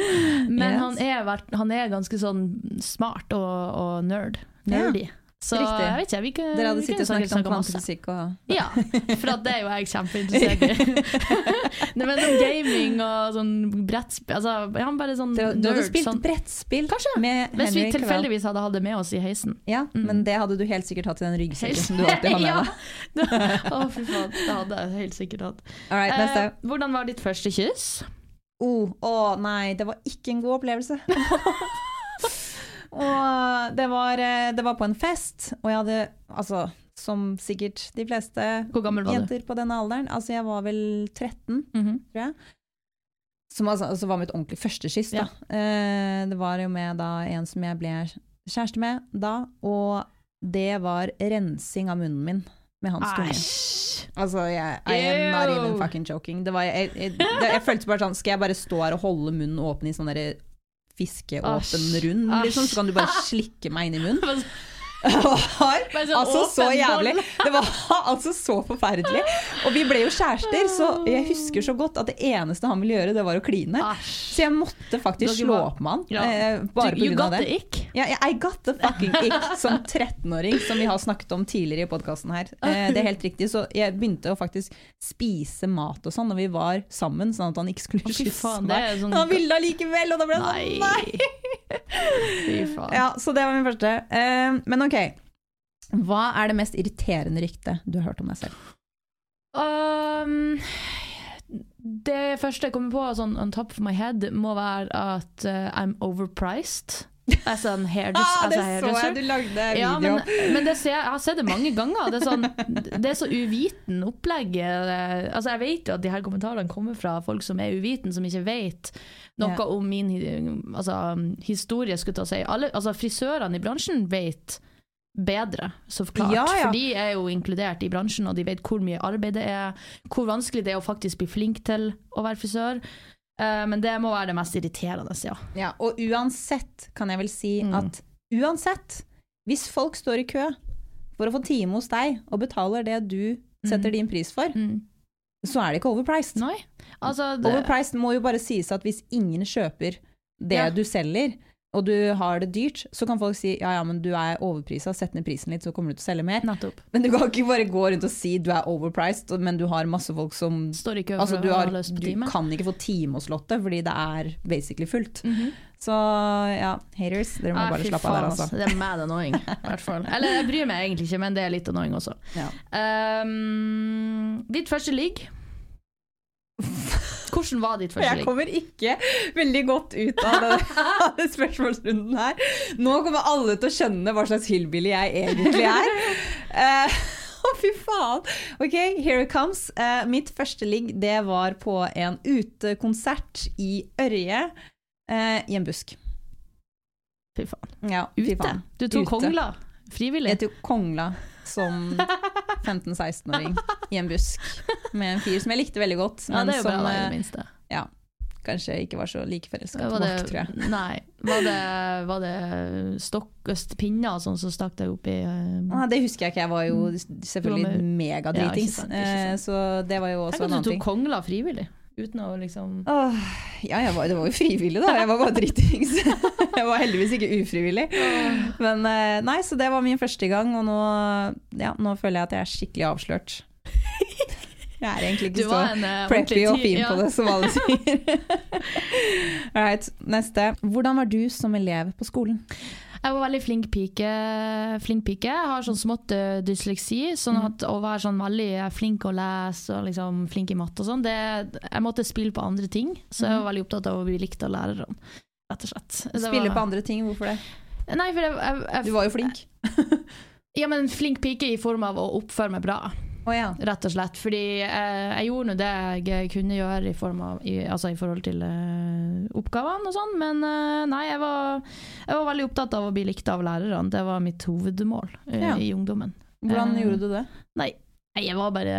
Men Yes. han, er, han er ganske sånn smart og, og nerd. Nerdy. Så Riktig. jeg vet ikke, vi kunne, Dere hadde sittet og snakket om kvantefysikk og Ja, for det er jo jeg kjempeinteressert i. Nei, men sånn gaming og sånn brettspill altså, ja, Han bare sånn Du, du hadde spilt Sånn, brettspill Kanskje. med hvis vi tilfeldigvis hadde hatt det med oss i heisen. Ja, Mm. men det hadde du helt sikkert hatt i den ryggsekken som du alltid har med deg. Å, fy faen. Det hadde jeg helt sikkert hatt. All right, Eh, hvordan var ditt første kyss? Oh, oh, nei, det var ikke en god opplevelse. Og det var, eh, det var på en fest, og jeg hadde, altså, som sikkert de fleste jenter på denne alderen, altså jeg var vel 13, Mhm. tror jeg. Som altså, altså var mitt ordentlig første kyss, da. Eh, det var jo med da en som jeg ble kjæreste med da, og det var rensing av munnen min med hans tunge. Altså, jeg I am not even fucking joking. Det var, jeg, jeg, det, jeg følte bare sånn Skal jeg bare stå her og holde munnen åpen i sånn derre fiskeåpen Asj. rund, liksom, så kan du bare slikke meg inn i munnen? Det var sånn altså så jævlig. Det var altså så forferdelig. Og vi ble jo kjærester, så jeg husker så godt at det eneste han ville gjøre, det var å kline. Så jeg måtte faktisk slå opp med han, eh, bare grunn det. Ja, I got the fucking ick som 13-åring, som vi har snakket om tidligere i podkasten her. Eh, det er helt riktig, så jeg begynte å faktisk spise mat og sånn når vi var sammen, sånn at han ikke skulle kysse meg. sånn han ville allikevel, og da ble jeg sånn nei! Fy faen. Ja, så det var min første. Eh, men ok, hva er det mest irriterende ryktet du har hørt om deg selv? Um, det første jeg kommer på sånn on top of my head, må være at uh, I'm overpriced. As an hairdresser. Ah, as a hairdresser. du lagde Ja, men, men det ser, jeg har sett det mange ganger. Det er, sånn, det er så uviten opplegg. eh, Altså, jeg vet jo at de her kommentarene kommer fra folk som er uviten, som ikke vet noe Ja. om min altså, historie. Skulle ta si. Alle, altså, frisørene i bransjen vet bedre, så klart. Ja, ja. For de er jo inkludert i bransjen, og de vet hvor mye arbeid det er, hvor vanskelig det er å faktisk bli flink til å være frisør. Eh, men det må være det mest irriterende, ja. Ja, og uansett kan jeg vel si Mm. at uansett, hvis folk står i kø for å få time hos deg og betaler det du setter Mm. din pris for, Mm. så er det ikke overpriced. Altså, det, Overpriced må jo bare sies at hvis ingen kjøper det Ja. du selger, og du har det dyrt, så kan folk si ja ja, men du er overprisa, sett ned prisen litt, så kommer du til å selge mer. Nettopp. Men du kan ikke bare gå rundt og si du er overpriced, men du har masse folk som Står ikke Altså, du, har, ha løst på du kan ikke få time hos Lotte, fordi det er basically fullt. Mhm. Så ja, haters, dere må ah, bare slappe av der, altså. Det er mad annoying, i hvert fall. Eller jeg bryr meg egentlig ikke, men det er litt annoying også. Ja. Um, ditt første ligg? Hvordan var ditt første Jeg kommer ikke veldig godt ut av denne spørsmålsrunden her. Nå kommer alle til å skjønne hva slags hillbilly jeg egentlig er. Eh, Å, fy faen! Ok, here it comes. Uh, mitt første ligg det var på en utekonsert i Ørje uh, i en busk. Fy faen. Ja, fy Ute? faen. Du tok Ute. kongla? Frivillig? Jeg tok kongla som 15-16-åring i en busk med en fyr som jeg likte veldig godt, Ja, men bra, som da, i eh, minste. kanskje ikke var så like forelska tilbake, tror jeg. nei. Var det, var det stokk pinner og sånn som stakk deg opp i uh, Ah, det husker jeg ikke, jeg var jo selvfølgelig Mm. Du megadritings. Ja, ikke sant, ikke eh, sant. så det var jo også en annen du ting. tok kongla frivillig, uten å liksom Åh, ja, var, det var jo frivillig, da. Jeg var bare dritings. jeg var heldigvis ikke ufrivillig. Men eh, nei, så det var min første gang, og nå, ja, nå føler jeg at jeg er skikkelig avslørt. Jeg er egentlig ikke så en uh, preppy og fin ja. på det, som alle sier. All right, neste. Hvordan var du som elev på skolen? Jeg var veldig flink pike. Flink pike. Jeg har sånn smått eh, dysleksi, sånn Mhm. at å være sånn veldig flink å lese og liksom flink i matte og sånn, det, jeg måtte spille på andre ting. Så jeg var veldig opptatt av å bli likt av lærerne, rett og slett. Det Mhm. Spille var- på andre ting, hvorfor det? Nei, for jeg, jeg, jeg, Du var jo flink. Ja, men flink pike i form av å oppføre meg bra, Å ja. rett og slett. Fordi eh, jeg gjorde nå det jeg kunne gjøre i, form av, i, altså i forhold til eh, oppgavene og sånn, men eh, nei, jeg var, jeg var veldig opptatt av å bli likt av lærerne. Det var mitt hovedmål eh, Ja. i ungdommen. Hvordan Eh, gjorde du det? Nei, jeg var bare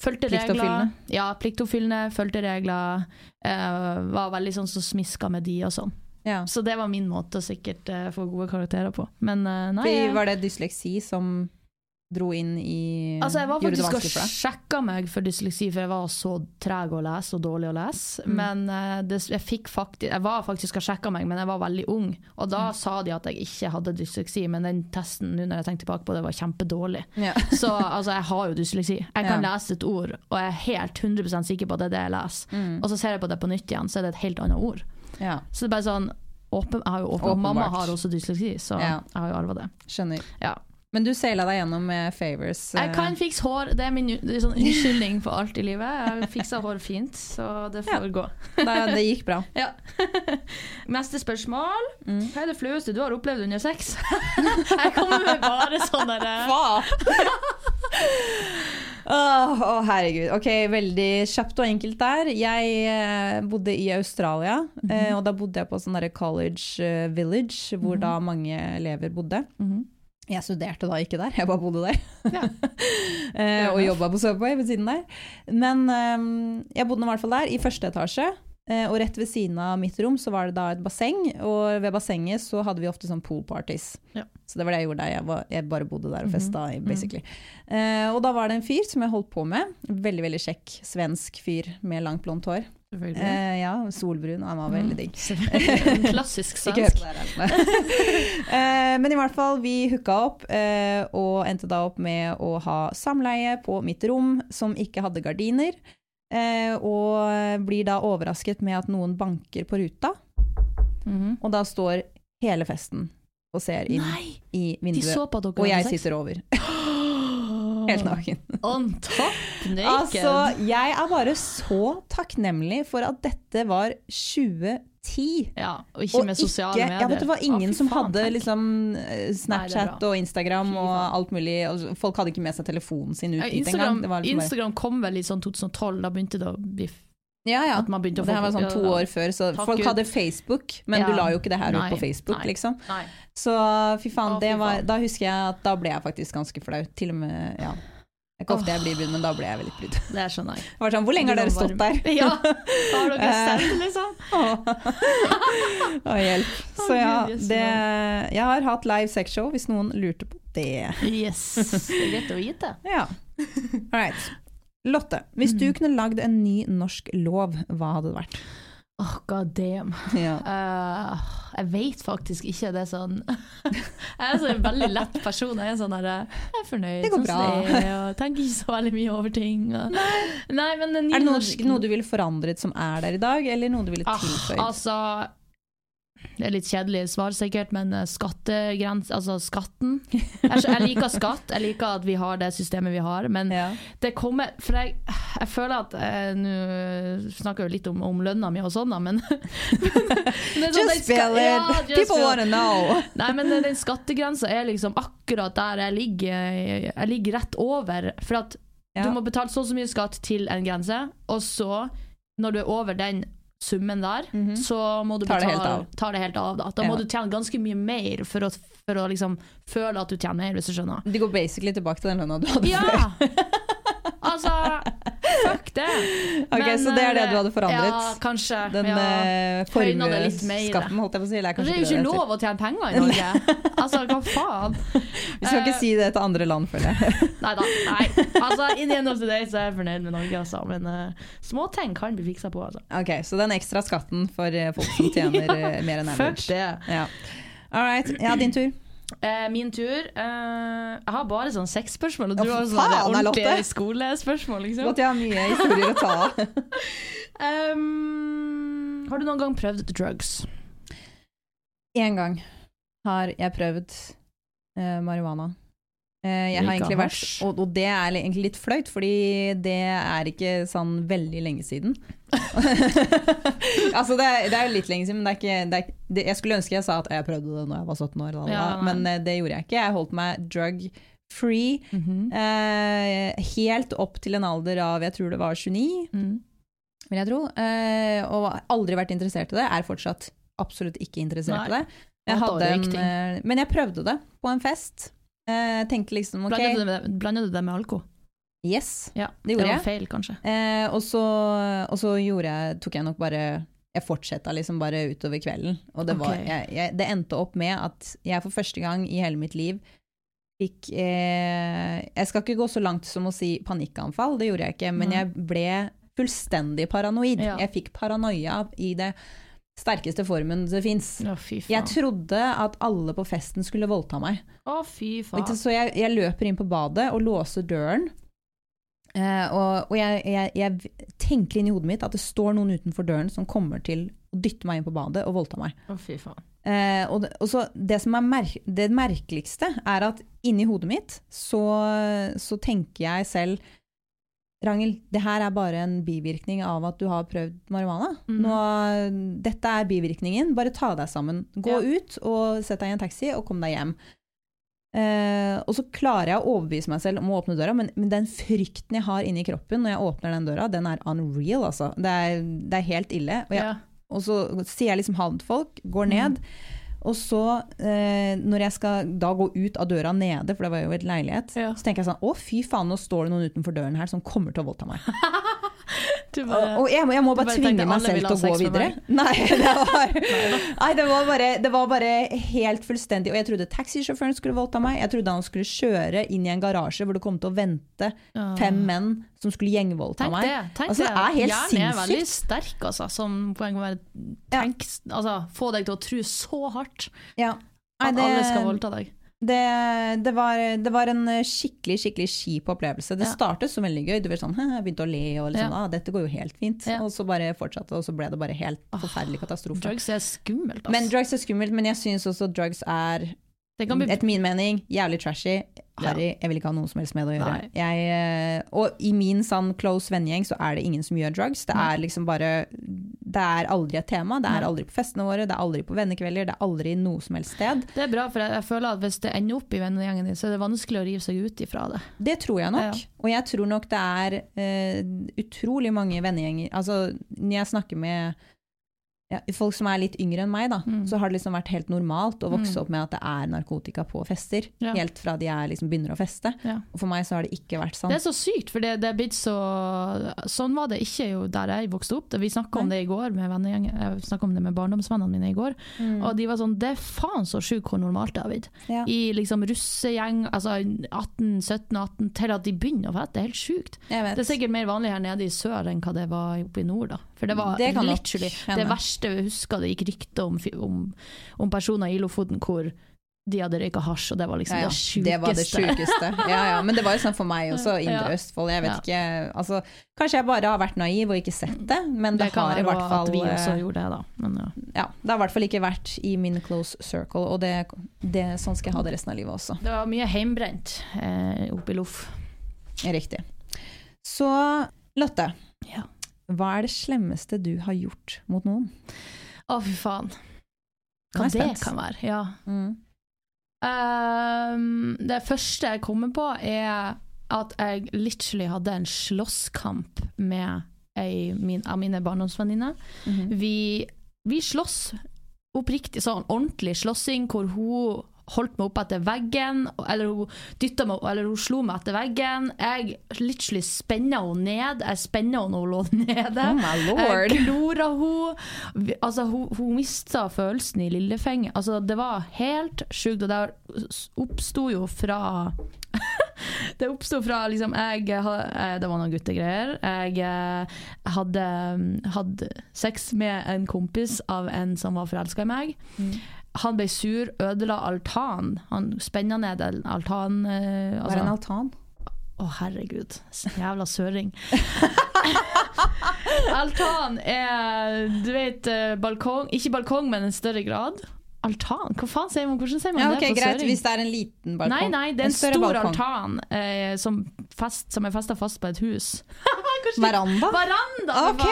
Fulgte regler. Ja, pliktoppfyllende. Fulgte regler. Eh, var veldig sånn som smiska med de og sånn. Ja. Så det var min måte å sikkert få gode karakterer på. Men nei Fordi, var det dysleksi som dro inn i Altså, jeg var faktisk og sjekka meg for dysleksi, for jeg var så treg å lese og dårlig å lese. Mm. Men uh, det, jeg, fikk faktisk, jeg var faktisk og sjekka meg, men jeg var veldig ung. Og Mm. da sa de at jeg ikke hadde dysleksi, men den testen nå når jeg tenker tilbake på det, var kjempedårlig. Ja. Så altså, jeg har jo dysleksi. Jeg kan Ja. lese et ord, og jeg er helt 100 sikker på at det er det jeg leser. Mm. Og så ser jeg på det på nytt igjen, så er det et helt annet ord. ja, Så det er bare sånn åpen, Jeg har jo åpen, Mamma har også dysleksi, så Ja. jeg har jo arva det. skjønner. Ja. Men du seila deg gjennom med favors. eh, Jeg kan fikse hår, det er min det sånn unnskyldning for alt i livet. Jeg fiksa hår fint, så det får gå. da, Det gikk bra. Ja. Neste spørsmål. Mm. Hva er det flaueste du har opplevd under sex? Jeg kommer med bare sånne derre oh, oh, herregud. Ok, Veldig kjapt og enkelt der. Jeg eh, bodde i Australia, eh, og da bodde jeg på sånn derre college eh, village, hvor da mange elever bodde. Mhm. Jeg studerte da ikke der, jeg bare bodde der. Ja. eh, og jobba på Subway ved siden der. Men eh, jeg bodde i hvert fall der, i første etasje. Eh, og rett ved siden av mitt rom så var det da et basseng, og ved bassenget så hadde vi ofte sånn pool parties. Ja. Så det var det jeg gjorde der. Jeg, var, jeg bare bodde der og festa, basically. Eh, og da var det en fyr som jeg holdt på med. Veldig, veldig kjekk svensk fyr med langt blondt hår. Eh, ja, solbrun, og han var veldig digg. Mm. Klassisk svensk. det. Eh, Men i hvert fall, vi hooka opp, eh, og endte da opp med å ha samleie på mitt rom, som ikke hadde gardiner. eh, Og blir da overrasket med at noen banker på ruta, Mhm. og da står hele festen og ser inn Nei! i vinduet. Og jeg sitter over, helt naken. On top naked. Altså, jeg er bare så takknemlig for at dette var 2010. ja, og ikke med sosiale medier. Ja, vet du var ingen ah, som faen, hadde liksom eh, Snapchat Nei, og Instagram og alt mulig. Og folk hadde ikke med seg telefonen sin ut engang. Instagram, liksom Instagram kom vel i sånn 2012, da begynte det å bli Ja, ja. at man begynte å få det her var sånn to år før, så Takk folk Gud. hadde Facebook, men Ja. du la jo ikke det her Nei, på Facebook, nei. liksom. Nei. Så fy faen, Å, fy var, faen. da husker jeg at da ble jeg faktisk ganske flau. Til og med, ja. Det er ikke ofte jeg blir brydd, men da ble jeg veldig brydd. Det er sånn, sånn, Hvor lenge har dere stått der? Ja, har dere selv, liksom? Å, hjelp. Så ja, det, jeg har hatt live sexshow, hvis noen lurte på det. Yes. Det er greit å vite. Ja. All right. Lotte, hvis Mm. du kunne lagd en ny norsk lov, hva hadde det vært? Oh, god damn. Ja. Uh, jeg vet faktisk ikke. Det er sånn Jeg er så en veldig lett person. Jeg er sånn der, jeg er fornøyd. Det går sånn bra. som det er, og tenker ikke så veldig mye over ting. Og, nei. men en ny Er det noe, norsk noe du ville forandret som er der i dag, eller noe du ville Ah, tilføyd? Altså det er litt kjedelig svar sikkert, men eh, skattegrens, altså skatten jeg, jeg liker skatt, jeg liker at vi har det systemet vi har, men ja. det kommer For jeg, jeg føler at eh, Nå snakker jeg jo litt om, om lønna mi og sånn, da, men, men sånn, Just spill it! Ja, just People want to wanna know! Nei, men den skattegrensa er liksom akkurat der jeg ligger. Jeg ligger rett over. For at Ja. du må betale så og så mye skatt til en grense, og så, når du er over den summen der, Mhm. så må du Tar det betale helt av. tar det helt av. Da, da Ja. må du tjene ganske mye mer for å, for å liksom føle at du tjener mer, hvis du skjønner. De går basically tilbake til den lønna du hadde Ja! før. Altså, fuck det. Ok, Men, Så det er det eh, du hadde forandret? Ja, kanskje. Den ja. eh, det formuesskatten, holdt jeg på å si. Eller Det er jo ikke det det lov å tjene penger i Norge. Altså, hva faen? Vi skal ikke Eh, si det til andre land, føler jeg. Nei da. Nei. Altså, in the end of the day så er jeg fornøyd med Norge, altså. Men uh, småting kan bli fiksa på, altså. Ok, Så den ekstra skatten for eh, folk som tjener ja, mer enn Fuck average. det. Ja. All right. Ja, din tur. Eh, min tur. eh, jeg har bare sånn seks spørsmål, og du har sånne ordentlige skolespørsmål, liksom. Måtte jeg har mye historier å ta av. Um, har du noen gang prøvd drugs? Én gang har jeg prøvd eh, marihuana. Eh, jeg har egentlig vært, og, og det er egentlig litt flaut, fordi det er ikke sånn veldig lenge siden. altså det er, det er jo litt lenge siden, men det er ikke, det er, det, jeg skulle ønske jeg sa at jeg prøvde det når jeg var 17 år, da, Ja, men eh, det gjorde jeg ikke. Jeg holdt meg drug free Mhm. eh, helt opp til en alder av jeg tror det var 29, Mm. vil jeg tro. Eh, og har aldri vært interessert i det. Er fortsatt absolutt ikke interessert i det. Jeg hadde en, eh, men jeg prøvde det på en fest. Eh, tenkte liksom ok, Blanda du det, med- det alko? yes. Ja, Det gjorde var feil, kanskje. Eh, og, så, og så jeg, tok jeg nok bare jeg fortsetta liksom bare utover kvelden. Og det, var, jeg, jeg, det endte opp med at jeg for første gang i hele mitt liv fikk eh, Jeg skal ikke gå så langt som å si panikkanfall, det gjorde jeg ikke, men jeg ble fullstendig paranoid. Ja. Jeg fikk paranoia i det sterkeste formen det fins. Jeg trodde at alle på festen skulle voldta meg. Å, fy faen. Så jeg, jeg løper inn på badet og låser døren. Uh, og og jeg, jeg, jeg tenker inn i hodet mitt at det står noen utenfor døren som kommer til å dytte meg inn på badet og voldta meg. Å, fy faen. Uh, og det, og så det som er mer det merkeligste, er at inni hodet mitt så, så tenker jeg selv Ragnhild, det her er bare en bivirkning av at du har prøvd marihuana. Mm. Nå, dette er bivirkningen, bare ta deg sammen. Gå Ja. ut og sett deg i en taxi og kom deg hjem. Eh, og så klarer jeg å overbevise meg selv om å åpne døra, men, men den frykten jeg har inni kroppen når jeg åpner den døra, den er unreal, altså. Det er, det er helt ille. Og, jeg, Ja. og så sier jeg liksom ha det til folk, går ned. Og så, eh, når jeg skal da gå ut av døra nede, for det var jo et leilighet, Ja. så tenker jeg sånn Å, fy faen, nå står det noen utenfor døren her som kommer til å voldta meg. Bare, og jeg, jeg må bare bare tvinge meg selv til å gå videre. Nei, det var, nei det, var bare, det var bare helt fullstendig Og jeg trodde taxisjåføren skulle voldta meg. Jeg trodde han skulle kjøre inn i en garasje hvor det kom til å vente fem menn som skulle gjengvoldta meg. det. Tenk Altså, det. er helt Hjernen er veldig sterk, altså. Som poeng å være tenk, altså, få deg til å tro så hardt Ja. Nei, at alle skal voldta deg. Det, det, var, det var en skikkelig skikkelig kjip opplevelse. Det Ja. startet som veldig gøy. Du ble sånn, Jeg begynte å le og liksom, Ja. ah, dette går jo helt fint. Ja. Og så bare fortsatte, og så ble det bare helt forferdelig katastrofe. Drugs er skummelt, altså. Men drugs er skummelt, men jeg syns også drugs er, bli etter min mening, jævlig trashy. Harry, jeg vil ikke ha noe som helst med det å gjøre. Jeg, eh, og i min sånn close vennegjeng så er det ingen som gjør drugs. Det er liksom bare Det er aldri et tema. Det er aldri på festene våre, det er aldri på vennekvelder, det er aldri noe som helst sted. Det er bra, for jeg, jeg føler at hvis det ender opp i vennegjengen din, så er det vanskelig å rive seg ut ifra det. Det tror jeg nok. Ja. Og jeg tror nok det er uh, utrolig mange vennegjenger Altså, når jeg snakker med ja, folk som er litt yngre enn meg, da, Mm. så har det liksom vært helt normalt å vokse Mm. opp med at det er narkotika på fester. Ja. Helt fra de er, liksom, begynner å feste. Ja. Og for meg så har det ikke vært sånn. Det er så sykt, for det, det er blitt så Sånn var det ikke jo der jeg vokste opp. Vi snakka om det i går med. Jeg snakket om det med barndomsvennene mine i går. Mm. Og de var sånn Det er faen så sjukt hvor normalt det har blitt. Ja. I liksom russegjeng, altså 18, 17, 18, til at de begynner å feste. Det er helt sjukt. Det er sikkert mer vanlig her nede i sør enn hva det var oppe i nord. da. For det var Det literally det verste jeg husker det gikk rykter om, om, om personer i Lofoten hvor de hadde røyka hasj, og det var liksom ja, ja. det sjukeste. Det var det sjukeste. Ja, ja. Men det var jo sånn for meg også, Indre. Østfold. Jeg vet ikke altså, Kanskje jeg bare har vært naiv og ikke sett det, men det, Det har i hvert fall vi også eh, gjorde det, da. Men, ja. ja, Det har i hvert fall ikke vært i min close circle, og det, det, sånn skal jeg ha det resten av livet også. Det var mye heimbrent eh, oppe i Loff. Riktig. Så Lotte, Ja. Hva er det slemmeste du har gjort mot noen? Å, fy faen. Hva det kan være. Ja. Ehm, det første jeg kommer på, er at jeg literally hadde en slåsskamp med ei min, av mine barndomsvenninner. Mhm. Vi, vi slåss oppriktig sånn ordentlig slåssing, hvor hun holdt meg opp etter veggen, eller hun dytta meg, eller hun slo meg etter veggen. Jeg literally spenna henne ned. Jeg spenna henne når hun lå nede. Oh my lord. Jeg klora henne. Altså, hun, hun mista følelsen i lillefinger. Altså, det var helt sjukt, og det oppsto jo fra Det oppsto fra liksom jeg, eh, Det var noen guttegreier. Jeg eh, hadde hadde sex med en kompis av en som var forelska i meg. Mm. Han ble sur, ødela altan. Han spenna ned en altan... eh, Hva er altså- en altan? å, herregud. Jævla søring. Altan er, du vet, eh, balkong Ikke balkong, men en større grad. Altan? Hva faen sier man? Hvordan sier man Ja, det ok, på Greit, søring? hvis det er en liten balkong. Nei, nei, det er en, en stor balkong. altan eh, som, fest, som er festa fast på et hus. Veranda? Veranda! Ok,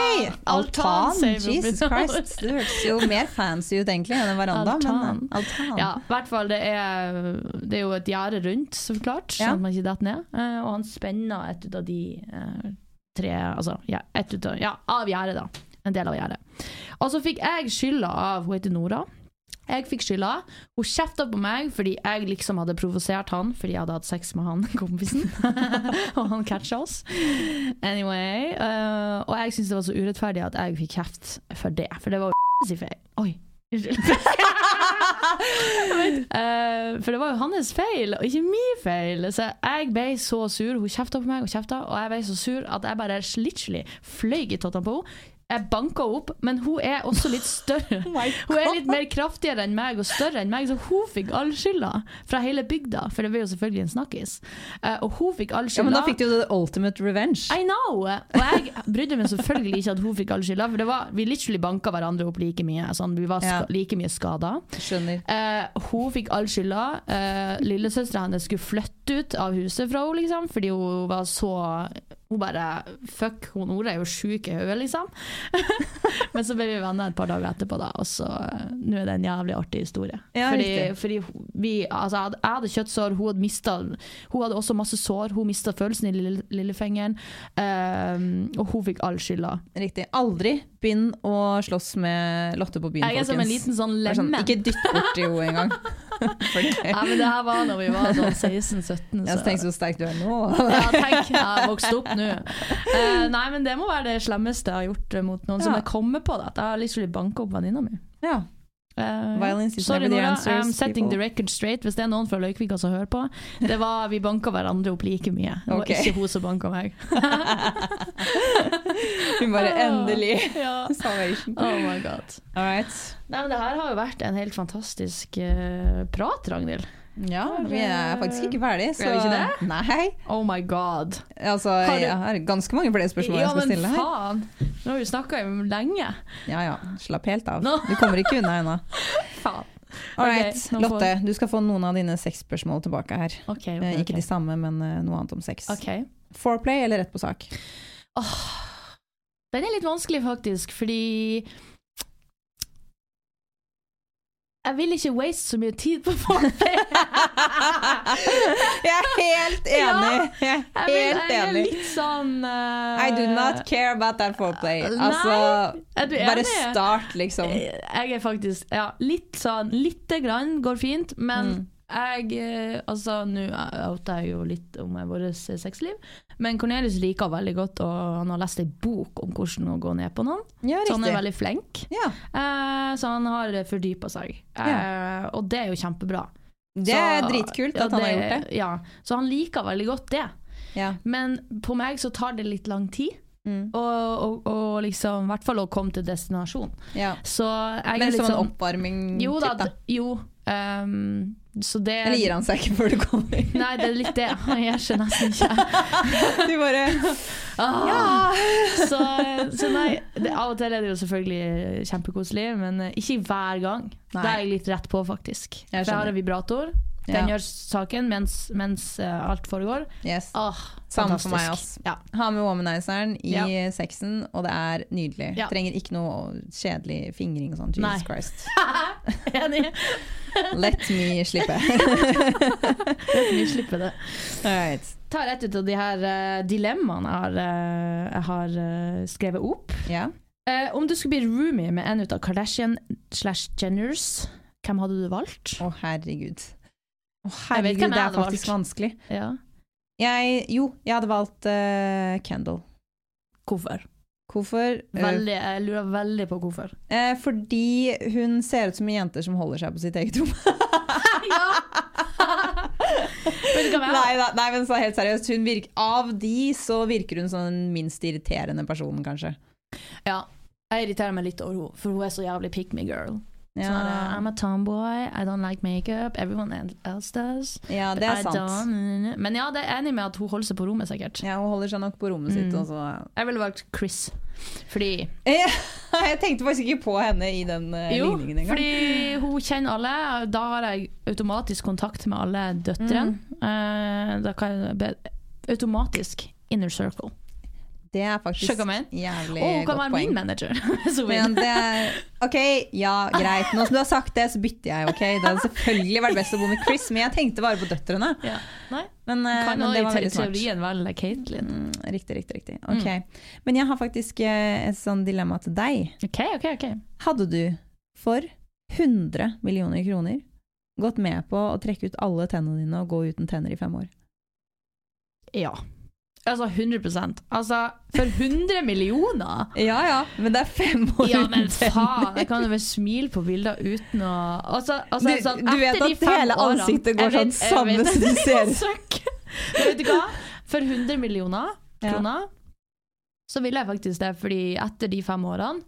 altan, altan. Jesus. Christ. Det høres jo mer fancy ut egentlig enn en veranda, Altan. men eh, altan. Ja, i hvert fall. Det er, det er jo et gjerde rundt, så klart, Ja. sånn at man ikke detter ned. Eh, og han spenner et ut av de eh, tre Altså, ja, et ut av, ja, av gjerdet, da. En del av gjerdet. Og så fikk jeg skylda av Hun heter Nora. Jeg fikk skylda. Hun kjefta på meg fordi jeg liksom hadde provosert han fordi jeg hadde hatt sex med han kompisen. og han catcha oss. Anyway. Uh, og jeg syntes det var så urettferdig at jeg fikk kjeft for det. For det var jo sin feil. Oi. Unnskyld. uh, for det var jo hans feil, og ikke min feil. Så jeg ble så sur. Hun kjefta på meg og kjefta, og jeg ble så sur at jeg bare fløy i tottene på henne. Jeg banka henne opp, men hun er også litt større. Hun er litt mer kraftigere enn meg og større enn meg, så hun fikk all skylda fra hele bygda. For det var jo selvfølgelig en snakkis. Eh, og hun fikk all skylda. Ja, men da fikk du jo the ultimate revenge. I know! Og jeg brydde meg selvfølgelig ikke at hun fikk all skylda, for det var, vi literally banka hverandre opp like mye. Sånn, vi var Ja. like mye skada. Skjønner. Eh, hun fikk all skylda. Uh, Lillesøstera hennes skulle flytte ut av huset fra henne, liksom, fordi hun var så Hun bare Fuck, hun Nora er jo sjuk i hodet, liksom. Men så ble vi venner et par dager etterpå, da, og så eh, Nå er det en jævlig artig historie. Ja, fordi, fordi vi Altså, jeg hadde, kjøttsår, hun hadde mista Hun hadde også masse sår, hun mista følelsen i lille, lillefingeren, um, og hun fikk all skylda. Riktig. Aldri begynn å slåss med Lotte på byen, Jeg er som en liten sånn lemen. sånn, ikke dytt borti henne engang. Ja, men det her var når vi var sånn 16-17. jeg tenkte så sterk du er nå. Ja, tenk, jeg har vokst opp nå. Uh, nei, men det må være det slemmeste jeg har gjort mot noen som Ja. jeg kommer på. Det. At jeg har liksom banka opp venninna mi. Ja. Eh, sorry, Nora, I'm setting people. the record straight. Hvis det er noen fra Løykvika som hører på. Det var, Vi banka hverandre opp like mye. Det var okay. ikke hun som banka meg. Hun bare endelig ja. salvation. Oh my god. All right. Nei, men Det her har jo vært en helt fantastisk uh, prat, Ragnhild. Ja, vi er faktisk ikke ferdig, så Er vi ikke det? Nei. Oh my god. Altså, Har du- jeg har ganske mange flere spørsmål ja, jeg skal men stille her. faen! Nå har vi snakka lenge. Ja ja, slapp helt av. Nå. Du kommer ikke unna ennå. Faen. All Ok, right, nå får- Lotte, du skal få noen av dine sexspørsmål tilbake her. Ok, ok, Eh, Ikke de samme, men eh, noe annet om sex. Ok. Foreplay eller rett på sak? Den er litt vanskelig, faktisk, fordi Jeg vil ikke waste så mye tid på foreplay. Jeg er helt Ja, enig! Jeg er helt jeg er enig. litt sånn uh, I do not care about that foreplay. Altså, bare start, liksom. Jeg er faktisk Ja, litt sånn Lite grann går fint, men Mm. Jeg eh, Altså, nå outer jeg jo litt om vårt sexliv, men Cornelius liker veldig godt, og han har lest ei bok om hvordan å gå ned på noen. Ja, Så han er veldig flink. Ja, Eh, så han har fordypa seg, eh, og det er jo kjempebra. det er Så- dritkult ja, at han har gjort det. Ja, så han liker veldig godt det. Ja. Men på meg så tar det litt lang tid. Mm. Og, og, og liksom, i hvert fall å komme til destinasjon. ja. Så jeg Men litt som en sånn oppvarming Jo da. jo. Ehm, så det Eller gir han seg ikke før du kommer? Nei, det er litt det. Han skjønner seg nesten ikke. Du bare Ah, så, så nei, det, av og til er det jo selvfølgelig kjempekoselig, men eh, ikke hver gang. Nei. Det er jeg litt rett på, faktisk. Jeg For jeg har en vibrator. Den Ja. gjør saken mens, mens uh, alt foregår. Yes. Ah, Samme for meg, også. Ja. Ha med womanizeren i Ja. sexen, og det er nydelig. Ja. Trenger ikke noe kjedelig fingring og sånn. Jesus Nei. Christ. Enig. Let me slippe. Let me slippe det. Right. Ta rett ut av de her uh, dilemmaene jeg har, uh, jeg har uh, skrevet opp. Yeah. Om du skulle bli roomie med en ut av Kardashian slash Jenners, hvem hadde du valgt? Å, herregud. Vet herregud, hvem jeg det er faktisk valgt. vanskelig. Ja. Jeg, jo, jeg hadde valgt Kendal. Hvorfor? Hvorfor? Eh, Veldig, jeg lurer veldig på hvorfor. eh, fordi hun ser ut som en jente som holder seg på sitt eget rom. nei, da, nei, men så helt seriøst. Virker, av de så virker hun som den minst irriterende personen, kanskje. Ja. Jeg irriterer meg litt over henne, for hun er så jævlig pick me girl. Ja, Sånn I'm a tomboy, I don't like makeup, everyone else does. ja det er I sant. Men ja, det er enig med at hun holder seg på rommet, sikkert. Ja, hun holder seg nok på rommet sitt. Mm. Jeg ville valgt Chris. Fordi Jeg tenkte faktisk ikke på henne i den uh, Jo, ligningen engang. fordi hun kjenner alle. Da har jeg automatisk kontakt med alle døtrene. Mm. Uh, da kan jeg automatisk inner circle. Det er faktisk jævlig godt poeng. hun kan være min manager. Men det er, ok, ja, greit. Nå som du har sagt det, så bytter jeg. ok? Det hadde selvfølgelig vært best å bo med Chris, men jeg tenkte bare på døtrene. ja. Nei, Men, eh, kan men det var veldig smart. teorien velge Caitlyn. Mm, riktig, riktig. riktig. Ok. Men jeg har faktisk eh, et sånn dilemma til deg. OK, OK. ok Hadde du for 100 millioner kroner gått med på å trekke ut alle tennene dine og gå uten tenner i fem år? Ja. Altså 100 Altså, for 100 millioner! Ja ja, men det er fem år Ja, men faen! Jeg kan jo vel smile på bilder uten å Altså, altså Du- sånn, du vet at hele ansiktet går sånn samme som du ser. Vet du hva? For 100 millioner Ja. kroner så vil jeg faktisk det, fordi etter de fem årene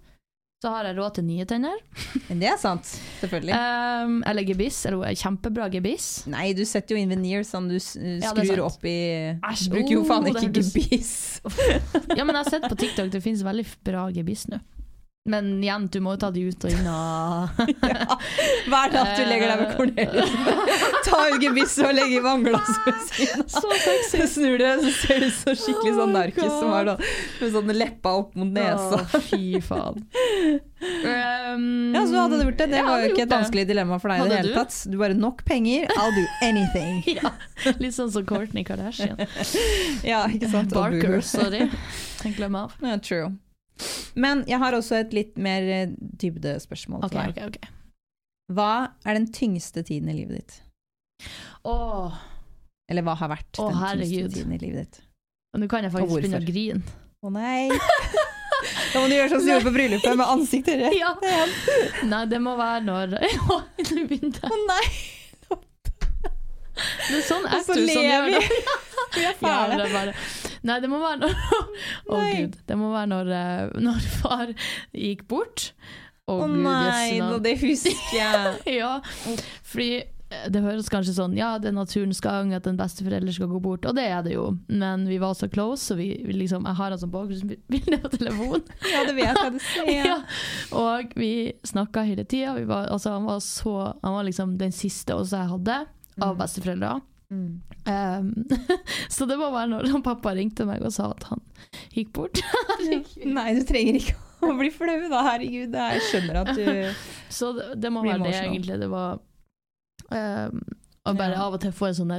så har jeg råd til nye tenner. Det er sant, selvfølgelig. Um, eller gebiss. Eller kjempebra gebiss. Nei, du setter jo inn veneer som du skrur Ja, opp i Æsj, bruker jo faen oh, ikke gebiss. Ja, men jeg har sett på TikTok det finnes veldig bra gebiss nå. Men igjen, du må jo ta de ut og inn og Hver natt du legger deg med Cornelius. Ta ut gebisset og legge i vannglasset ved siden av. Så snur du deg, så ser du så skikkelig sånn Oh narkis som er sånn, med sånne leppa opp mot nesa. Å, fy faen. Um, Ja, så hadde du gjort det. Det var jo ikke et vanskelig dilemma for deg i det hele du? tatt. Du bare nok penger, I'll do anything. Ja, litt sånn som Kourtney Kardashian. Ja, ikke sant? Barker, sorry. Jeg glemmer av. Ja, true. Men jeg har også et litt mer eh, dybdespørsmål til deg. Okay, okay. Hva er den tyngste tiden i livet ditt? Åh, Eller hva har vært Åh, den herregud. tyngste tiden i livet ditt? nå kan jeg faktisk begynne å grine. Å nei! Da må du gjøre sånn som du gjorde på bryllupet, med ansiktet rett Ja. Nei, det må være når nå begynte jeg. Å nei! Er sånn er du som gjør det. vi! Er Ja, det bare Nei, det må være når Å oh, gud. Det må være når, eh, når far gikk bort. Å oh, oh, nei, nå, det husker jeg. Ja, fordi eh, det høres kanskje sånn Ja, det er naturens gang at en besteforelder skal gå bort, og det er det jo, men vi var så close, så vi, vi liksom Jeg har altså bakgrunnsbilde på telefonen. Ja, det vet jeg. du ser jeg. Ja. Og vi snakka hele tida. Altså, han var så Han var liksom den siste også jeg hadde av besteforeldre. Mm. Um, så det må være når pappa ringte meg og sa at han gikk bort. Nei, du trenger ikke å bli flau da, herregud. er- Jeg skjønner at du Så det, det må være det, egentlig. Det var um, Og bare Ja. av og til få en sånn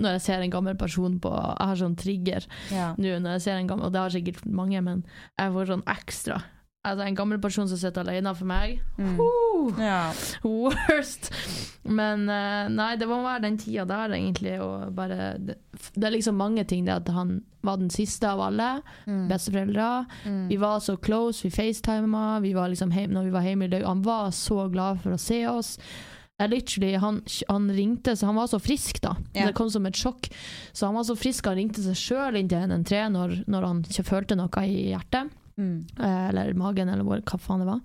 Når jeg ser en gammel person på Jeg har sånn trigger ja. nå når jeg ser en gammel Og det har sikkert mange, men jeg får sånn ekstra. Altså En gammel person som sitter alene for meg Mm. uh, ja. Worst! Men uh, nei, det må være den tida der, egentlig. Og bare, det, det er liksom mange ting. Det at han var den siste av alle. Mm. Besteforeldre. Vi var så close, vi facetima. Vi var liksom heim, når vi var hjemme i dag. Han var så glad for å se oss. Literally, han, han ringte, så han var så frisk, da. Yeah. Det kom som et sjokk. Så han var så frisk, han ringte seg sjøl inn til NN3 når, når han ikke følte noe i hjertet. Mm. Eh, eller magen, eller hvor, hva faen det var.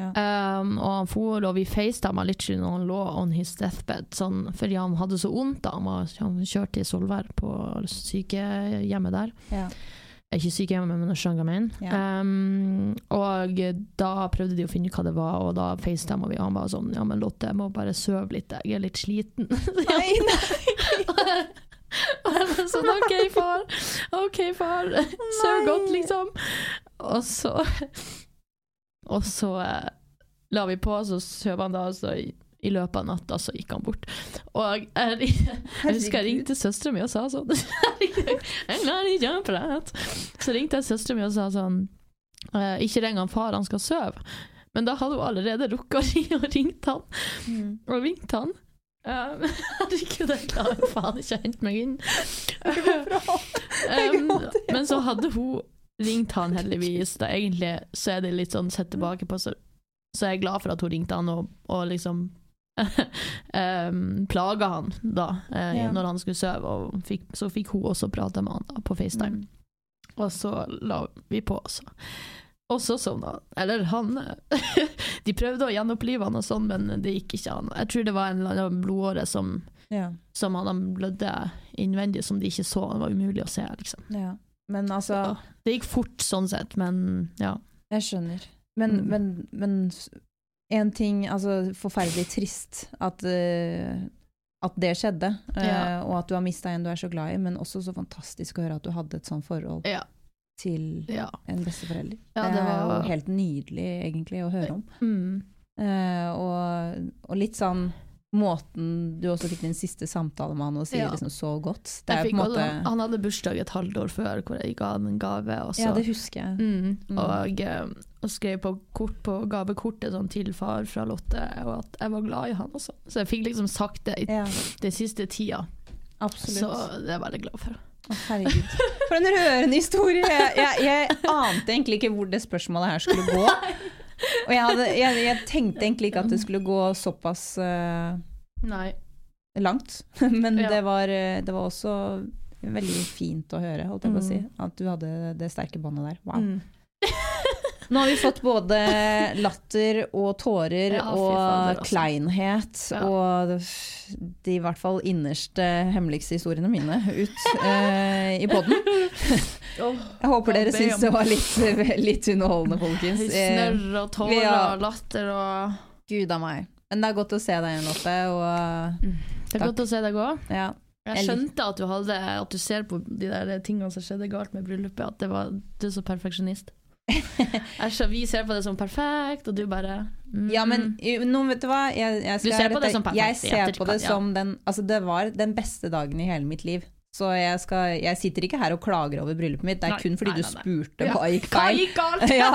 Ja. Um, og han for, og vi facetama litt når han lå on his deathbed, sånn, fordi han hadde så vondt. da Han var kjørt til Solvær, på sykehjemmet der. Ja. Ikke sykehjemmet, men Shangamen. Ja. Um, og da prøvde de å finne ut hva det var, og da facetama vi, og han var sånn Ja, men Lotte, jeg må bare sove litt, jeg er litt sliten. Nei, nei. Og jeg var sånn OK, far. OK, far. Sov godt, liksom. Og så Og så eh, la vi på, så sov han da, og så i, løpet av natta så gikk han bort. Og jeg, jeg husker jeg ringte søstera mi og sa sånn Jeg klarer ikke å prate. Så ringte jeg søstera mi og sa sånn eh, Ikke ring han far, han skal sove. Men da hadde hun allerede rukket å ringe og ringt han. Mm. Og ringte han. Um, Herregud, jeg klarer faen ikke å hente meg inn. um, men så hadde hun ringt han heldigvis. Da egentlig så er det litt sånn sett tilbake på, så, så er jeg glad for at hun ringte han og, og liksom um, plaga han da, eh, Ja. når han skulle sove. Og fikk, så fikk hun også prate med han da, på FaceTime. Mm. Og så la vi på også. Og så sovna han. Eller han De prøvde å gjenopplive han og sånn, men det gikk ikke an. Jeg tror det var en eller annen blodåre som, Ja. som han blødde innvendig, som de ikke så. Det var umulig å se, liksom. ja. Men altså Ja. Det gikk fort sånn sett, men ja. Jeg skjønner. Men, Mm. men, men en ting Altså, forferdelig trist at, uh, at det skjedde, Ja. og at du har mista en du er så glad i, men også så fantastisk å høre at du hadde et sånt forhold Ja. Til ja. en besteforelder. Ja, det det er var- jo helt nydelig, egentlig, å høre om. Mm. Uh, og, og litt sånn måten du også fikk din siste samtale med han og sier Ja. liksom så godt. Det Jeg på en også, han hadde bursdag et halvt år før hvor jeg ga han en gave. Og så, Ja, det husker jeg. mm, Mm. og, eh, og skrev på, kort, på gavekortet sånn, til far fra Lotte og at jeg var glad i han også. Så jeg fikk liksom sagt det i den siste tida. absolutt. Så det er jeg veldig glad for. Herregud. For en rørende historie! Jeg, jeg, jeg ante egentlig ikke hvor det spørsmålet her skulle gå. Og jeg, hadde, jeg, tenkte egentlig ikke at det skulle gå såpass uh, langt. Men Ja. det, var, eh, det var også veldig fint å høre, holdt jeg på å si. Mm. At du hadde det sterke båndet der. Wow. Mm. Nå har vi fått både latter og tårer Ja, og altså. kleinhet Ja. og de i hvert fall innerste, hemmeligste historiene mine ut uh, i poden. Jeg håper dere syns det var litt, litt underholdende, folkens. Eh, Snørr og tårer ja. og latter og Gud a meg. Men det er godt å se deg igjen, Lotte. Og Det er godt å se deg òg. ja. Jeg skjønte at du, hadde, at du ser på de der tingene som skjedde galt med bryllupet, at det var, du er så perfeksjonist. Jeg vi ser på det som perfekt, og du bare mm. Ja, men nå vet du hva jeg, jeg Du ser på det som perfekt Jeg ser på det som den Altså, det var den beste dagen i hele mitt liv. Så jeg, skal, jeg sitter ikke her og klager over bryllupet mitt, det er Nei, kun fordi nei, du nei, du spurte hva gikk Hva feil. galt? ja,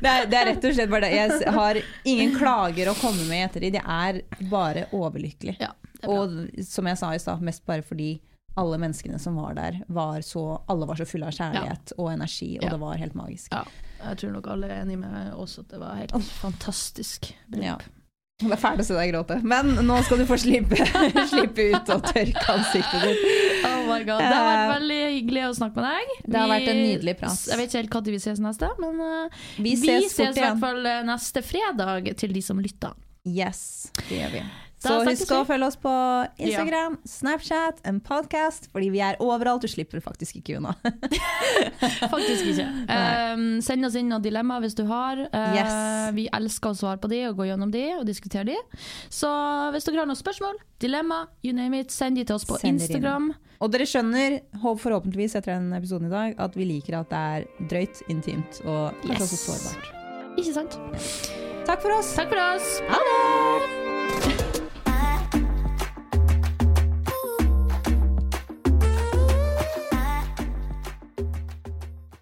det er, det er rett og slett bare det. Jeg har ingen klager å komme med i ettertid. Jeg er bare overlykkelig. Ja. Og som jeg sa i stad, mest bare fordi alle menneskene som var der, var så, alle var så fulle av kjærlighet og energi, og Ja. det var helt magisk. Ja, jeg tror nok alle er enig med oss at det var helt fantastisk. Ja. Det er fælt å se deg gråte, men nå skal du få slippe, slippe ut og tørke ansiktet ditt. Oh my god, Det har vært veldig hyggelig å snakke med deg. Det har vært en nydelig prat. Jeg vet ikke helt når vi ses neste, men uh, Vi vi ses ses, fort i hvert fall eh, neste fredag til de som lytter. Yes, det gjør vi. Da Så husk å følge oss på Instagram, Snapchat, en podcast, fordi vi er overalt. Du slipper faktisk ikke unna. Faktisk ikke. Um, send oss inn noen dilemmaer hvis du har. Uh, Yes. Vi elsker å svare på de og gå gjennom de og diskutere de. Så hvis dere har noen spørsmål, dilemma, you name it, send de til oss på Send. Instagram. Og dere skjønner, forhåpentligvis etter den episoden i dag, at vi liker at det er drøyt, intimt og kanskje Yes. også sårbart. Ikke sant? Takk for oss! Takk for oss. Ha det!